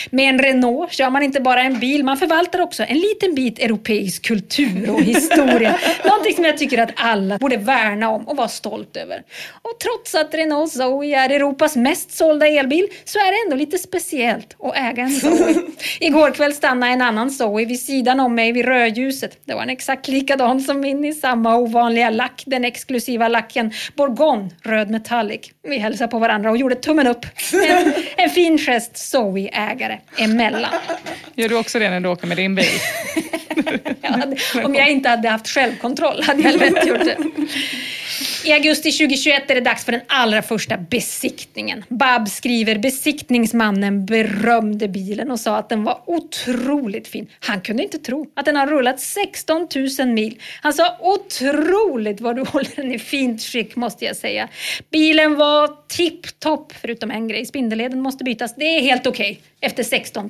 Med en Renault kör man inte bara en bil, man förvaltar också en liten bit europeisk kultur och historia. Någonting som jag tycker att alla borde värna om och vara stolt över. Och trots att Renault Zoe är Europas mest sålda elbil så är det ändå lite speciellt att äga en Zoe. Igår kväll stannade en annan Zoe vid sidan om mig vid rödljuset. Det var en exakt likadan som min i samma ovanliga lack, den exklusiva lacken Bourgogne röd metallic. Vi hälsade på varandra och gjorde tummen upp. En, en fin gest Zoe-ägare emellan. Gör du också det när du åker med din bil? Hade, om jag inte hade haft självkontroll hade jag lätt gjort det. I augusti 2021 är det dags för den allra första besiktningen. Bab skriver besiktningsmannen berömde bilen och sa att den var otroligt fin. Han kunde inte tro att den har rullat 16 000 mil. Han sa otroligt vad du håller den i fint skick måste jag säga. Bilen var tipptopp förutom en grej. Spindelleden måste bytas. Det är helt okej efter 16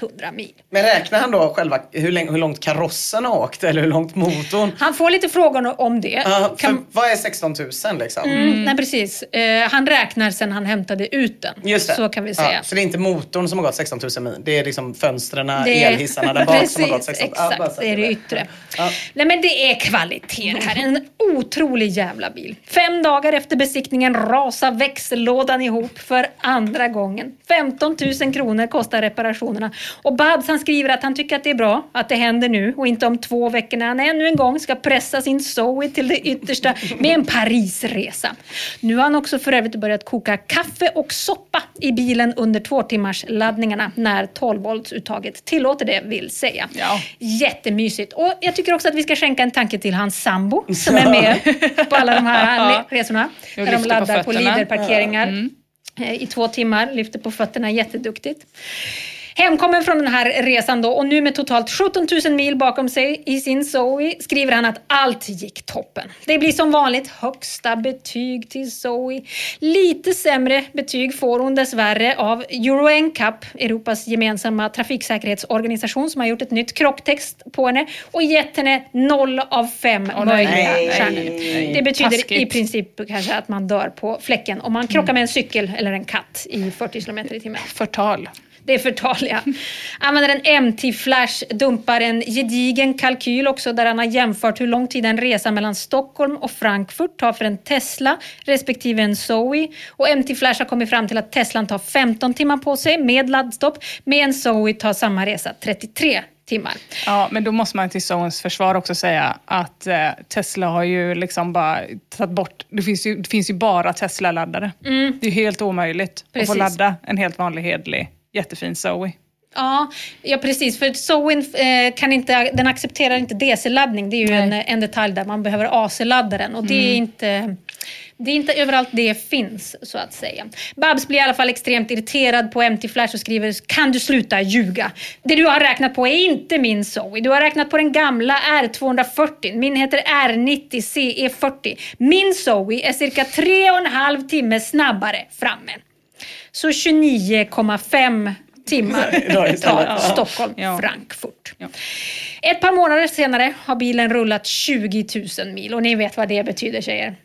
100 mil. Men räknar han då själva hur, långt karossen har åkt eller hur långt motorn? Han får lite frågor om det. För Kan- Vad är 16 000 liksom? Mm, nej, precis. Eh, han räknar sen han hämtade ut den. Just det. Så kan vi säga. Ja, så det är inte motorn som har gått 16 000 mil. Det är liksom fönstren, Det elhissarna där bak som har gått Precis, 16 000. Ja, bara Exakt, så det är det yttre. Ja. Nej men det är kvalitet det här. En otrolig jävla bil. Fem dagar efter besiktningen rasar växellådan ihop för andra gången. 15 000 kronor kostar reparationerna. Och Babs han skriver att han tycker att det är bra att det händer nu och inte om två veckor när han ännu en gång ska pressa sin Zoe till det yttersta med en Parisresa. Nu har han också för övrigt börjat koka kaffe och soppa i bilen under två timmars laddningarna när 12-voltsuttaget tillåter det vill säga. Ja. Jättemysigt. Och jag tycker också att vi ska skänka en tanke till hans sambo som är med på alla de här Ja. resorna. Där de lyfter på laddar på, fötterna. Leader-parkeringar eh, i två timmar. Lyfter på fötterna jätteduktigt. Hemkommen från den här resan då och nu med totalt 17 000 mil bakom sig i sin Zoe skriver han att allt gick toppen. Det blir som vanligt högsta betyg till Zoe. Lite sämre betyg får hon dessvärre av Euro NCAP, Europas gemensamma trafiksäkerhetsorganisation som har gjort ett nytt krocktext på henne och gett henne 0 av 5 Åh, nej. möjliga Nej. stjärnor. Det betyder i Taskigt. princip kanske att man dör på fläcken om man krockar med en cykel eller en katt i 40 km i timmen. Förtal. Det är förtal, ja. Använder en MT-flash, dumpar en gedigen kalkyl också där han har jämfört hur lång tid en resa mellan Stockholm och Frankfurt tar för en Tesla respektive en Zoe. Och MT-flash har kommit fram till att Teslan tar 15 timmar på sig med laddstopp. Med en Zoe tar samma resa 33 timmar. Ja, men då måste man till Zones försvar också säga att eh, Tesla har ju liksom bara tagit bort... Det finns ju, det finns ju bara Tesla-laddare. Det är helt omöjligt att Precis. få ladda en helt vanlig, hedlig, jättefin Zoe. Ja, ja precis. För Zoen eh, kan inte, den accepterar inte DC-laddning. Det är ju en, en detalj där man behöver AC-ladda den. Och det är inte... Det är inte överallt det finns, så att säga. Babs blir i alla fall extremt irriterad på MT Flash och skriver “Kan du sluta ljuga? Det du har räknat på är inte min Zoe. Du har räknat på den gamla R240. Min heter R90 CE40. Min Zoe är cirka tre och en halv timme snabbare framme. Så 29,5 timmar tar Ja. Stockholm, Ja. Frankfurt. Ett par månader senare har bilen rullat 20 000 mil och ni vet vad det betyder tjejer.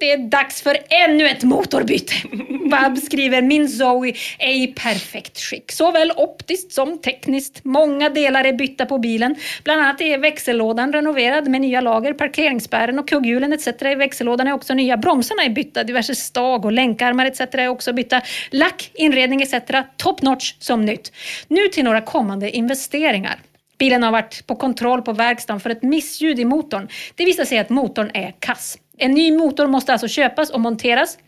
Det är dags för ännu ett motorbyte. Babs skriver min Zoe är i perfekt skick. Såväl optiskt som tekniskt. Många delar är bytta på bilen. Bland annat är växellådan renoverad med nya lager, parkeringsspärren och kugghjulen etc. i växellådan är också nya. Bromsarna är bytta, diverse stag och länkarmar etc. är också bytta. Lack, inredning etc. Top notch som nytt. Nu till några kommande investeringar. Bilen har varit på kontroll på verkstaden för ett missljud i motorn. Det visar sig att motorn är kass. En ny motor måste alltså köpas och monteras.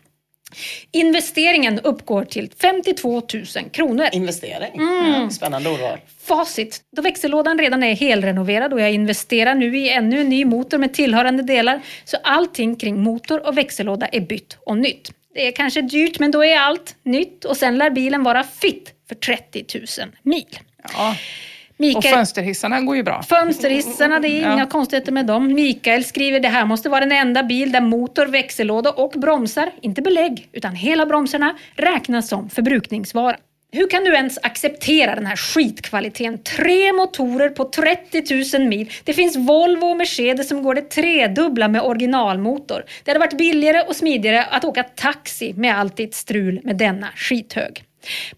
Investeringen uppgår till 52 000 kronor. Investering. Mm. Ja, spännande ordval. Facit. Då växellådan redan är helrenoverad och jag investerar nu i ännu en ny motor med tillhörande delar. Så allting kring motor och växellåda är bytt och nytt. Det är kanske dyrt men då är allt nytt och sen lär bilen vara fit för 30 000 mil. Ja. Och Mikael, fönsterhissarna går ju bra. Fönsterhissarna, det är Ja. inga konstigheter med dem. Mikael skriver det här måste vara den enda bil där motor, växellåda och bromsar, inte belägg, utan hela bromsarna räknas som förbrukningsvara. Hur kan du ens acceptera den här skitkvaliteten? Tre motorer på 30 000 mil. Det finns Volvo och Mercedes som går det tredubbla med originalmotor. Det hade varit billigare och smidigare att åka taxi med allt ditt strul med denna skithög.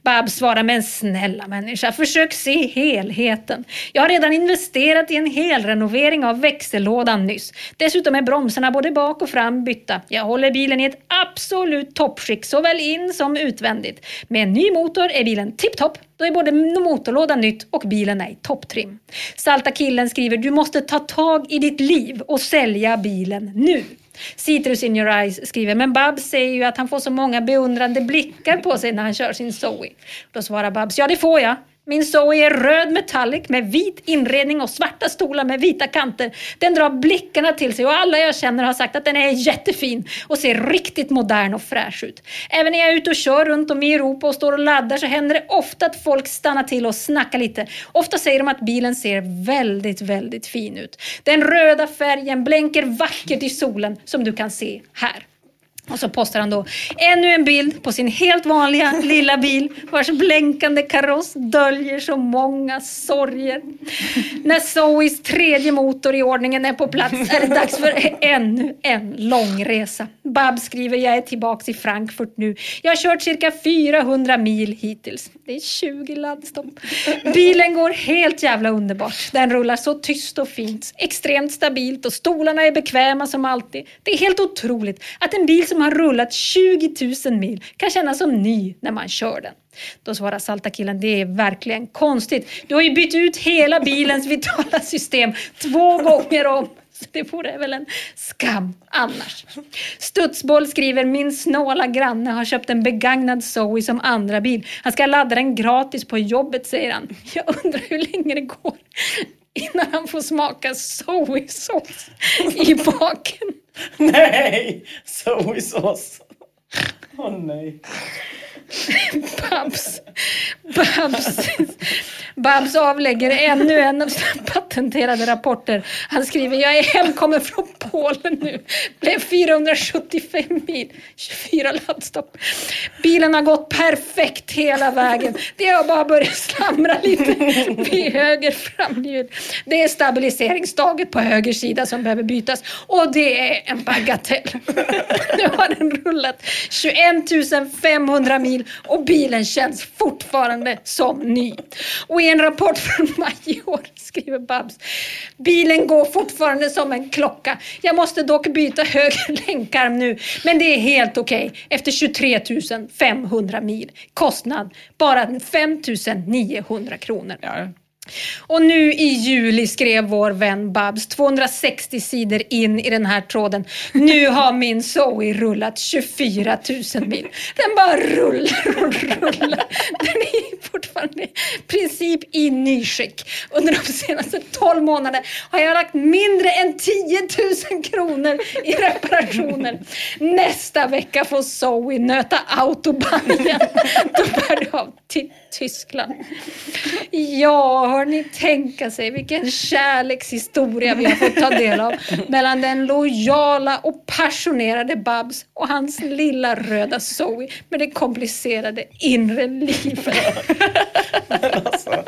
Bab svarar men snälla människa, försök se helheten. Jag har redan investerat i en helrenovering av växellådan nyss. Dessutom är bromsarna både bak och fram bytta. Jag håller bilen i ett absolut toppskick, såväl in som utvändigt. Med en ny motor är bilen tipptopp. Då är både motorlådan nytt och bilen är i topptrim. Salta killen skriver, du måste ta tag i ditt liv och sälja bilen nu. Citrus in your eyes skriver, men Babs säger ju att han får så många beundrande blickar på sig när han kör sin Zoe. Då svarar Babs, ja det får jag. Min Zoe är röd metallic med vit inredning och svarta stolar med vita kanter. Den drar blickarna till sig och alla jag känner har sagt att den är jättefin och ser riktigt modern och fräsch ut. Även när jag är ute och kör runt om i Europa och står och laddar så händer det ofta att folk stannar till och snackar lite. Ofta säger de att bilen ser väldigt, väldigt fin ut. Den röda färgen blänker vackert i solen som du kan se här. Och så postar han då ännu en bild på sin helt vanliga lilla bil vars blänkande kaross döljer så många sorger. När Zoes tredje motor i ordningen är på plats är det dags för ännu en lång resa. Bab skriver jag är tillbaks i Frankfurt nu. Jag har kört cirka 400 mil hittills. Det är 20 laddstopp. Bilen går helt jävla underbart. Den rullar så tyst och fint, extremt stabilt och stolarna är bekväma som alltid. Det är helt otroligt att en bil som som har rullat 20 000 mil kan kännas som ny när man kör den. Då svarar salta killen, det är verkligen konstigt. Du har ju bytt ut hela bilens vitala system två gånger om. Så det vore väl en skam annars. Studsboll skriver, min snåla granne har köpt en begagnad Zoe som andra bil. Han ska ladda den gratis på jobbet, säger han. Jag undrar hur länge det går innan han får smaka Zoe-sås i baken. Nej! Zoe-sås. Åh nej. Babs, Babs, Babs avlägger ännu en av sina patenterade rapporter. Han skriver, jag är hemkommen från Polen nu. Blev 475 mil, 24 laddstopp. Bilen har gått perfekt hela vägen. Det har bara börjat slamra lite vid höger framhjul. Det är stabiliseringsstaget på höger sida som behöver bytas och det är en bagatell. Nu har den rullat 21 500 mil och bilen känns fortfarande som ny. Och i en rapport från maj i år skriver Babs, bilen går fortfarande som en klocka. Jag måste dock byta höger länkarm nu, men det är helt okej efter 23 500 mil. Kostnad bara 5 900 kronor. Ja. Och nu i juli skrev vår vän Babs 260 sidor in i den här tråden. Nu har min Zoe rullat 24 000 mil. Den bara rullar och rullar. Den är fortfarande i princip i nyskick. Under de senaste 12 månaderna har jag lagt mindre än 10 000 kronor i reparationer. Nästa vecka får Zoe nöta autobahn igen. Då bär det av till Tyskland. Ja, hörni, tänka sig vilken kärlekshistoria vi har fått ta del av mellan den lojala och passionerade Babs och hans lilla röda Zoe med det komplicerade inre livet. Alltså,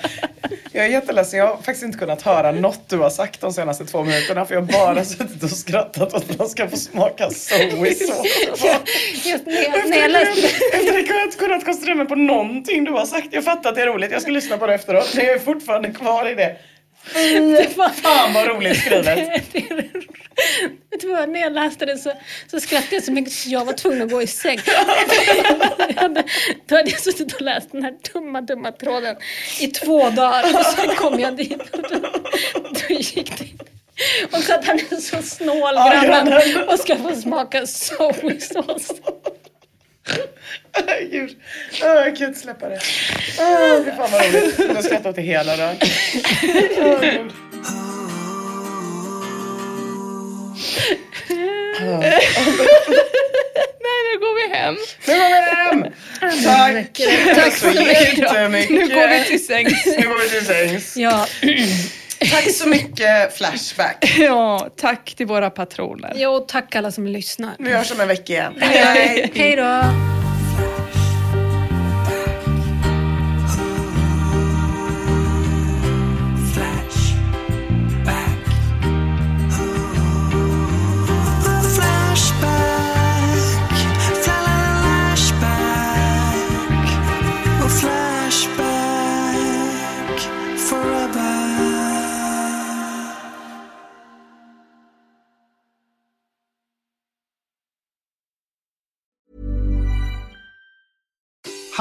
Jag är jätteledsen, jag har faktiskt inte kunnat höra något du har sagt de senaste två minuterna för jag har bara suttit och skrattat åt att man ska få smaka Zoe-sås. Efter det har jag inte kunnat koncentrera mig på någonting du har sagt. Jag fattar att det är roligt, jag ska lyssna på det efteråt. Men jag är fortfarande kvar i det. Det var, Fan vad roligt skrivet. Vet du vad, när jag läste det så, så skrattade jag så mycket så jag var tvungen att gå i säng. Då hade jag suttit och läst den här dumma, dumma tråden i två dagar och sen kom jag dit och då, då gick det och så att han är så snål grannen och ska få smaka sojsås. Gud, Åh, jag kan inte släppa det. Åh, Fy fan vad roligt. Jag har skrattat åt det hela dagen. Åh, Gud. Nej, nu går vi hem. Nu går vi hem! Tack! Tack så jättemycket. Nu går vi till sängs. Nu går vi till sängs. Ja, Tack så mycket Flashback. Ja, tack till våra patroner. jo, tack alla som lyssnar. Vi hörs om en vecka igen. Hej! Hej då!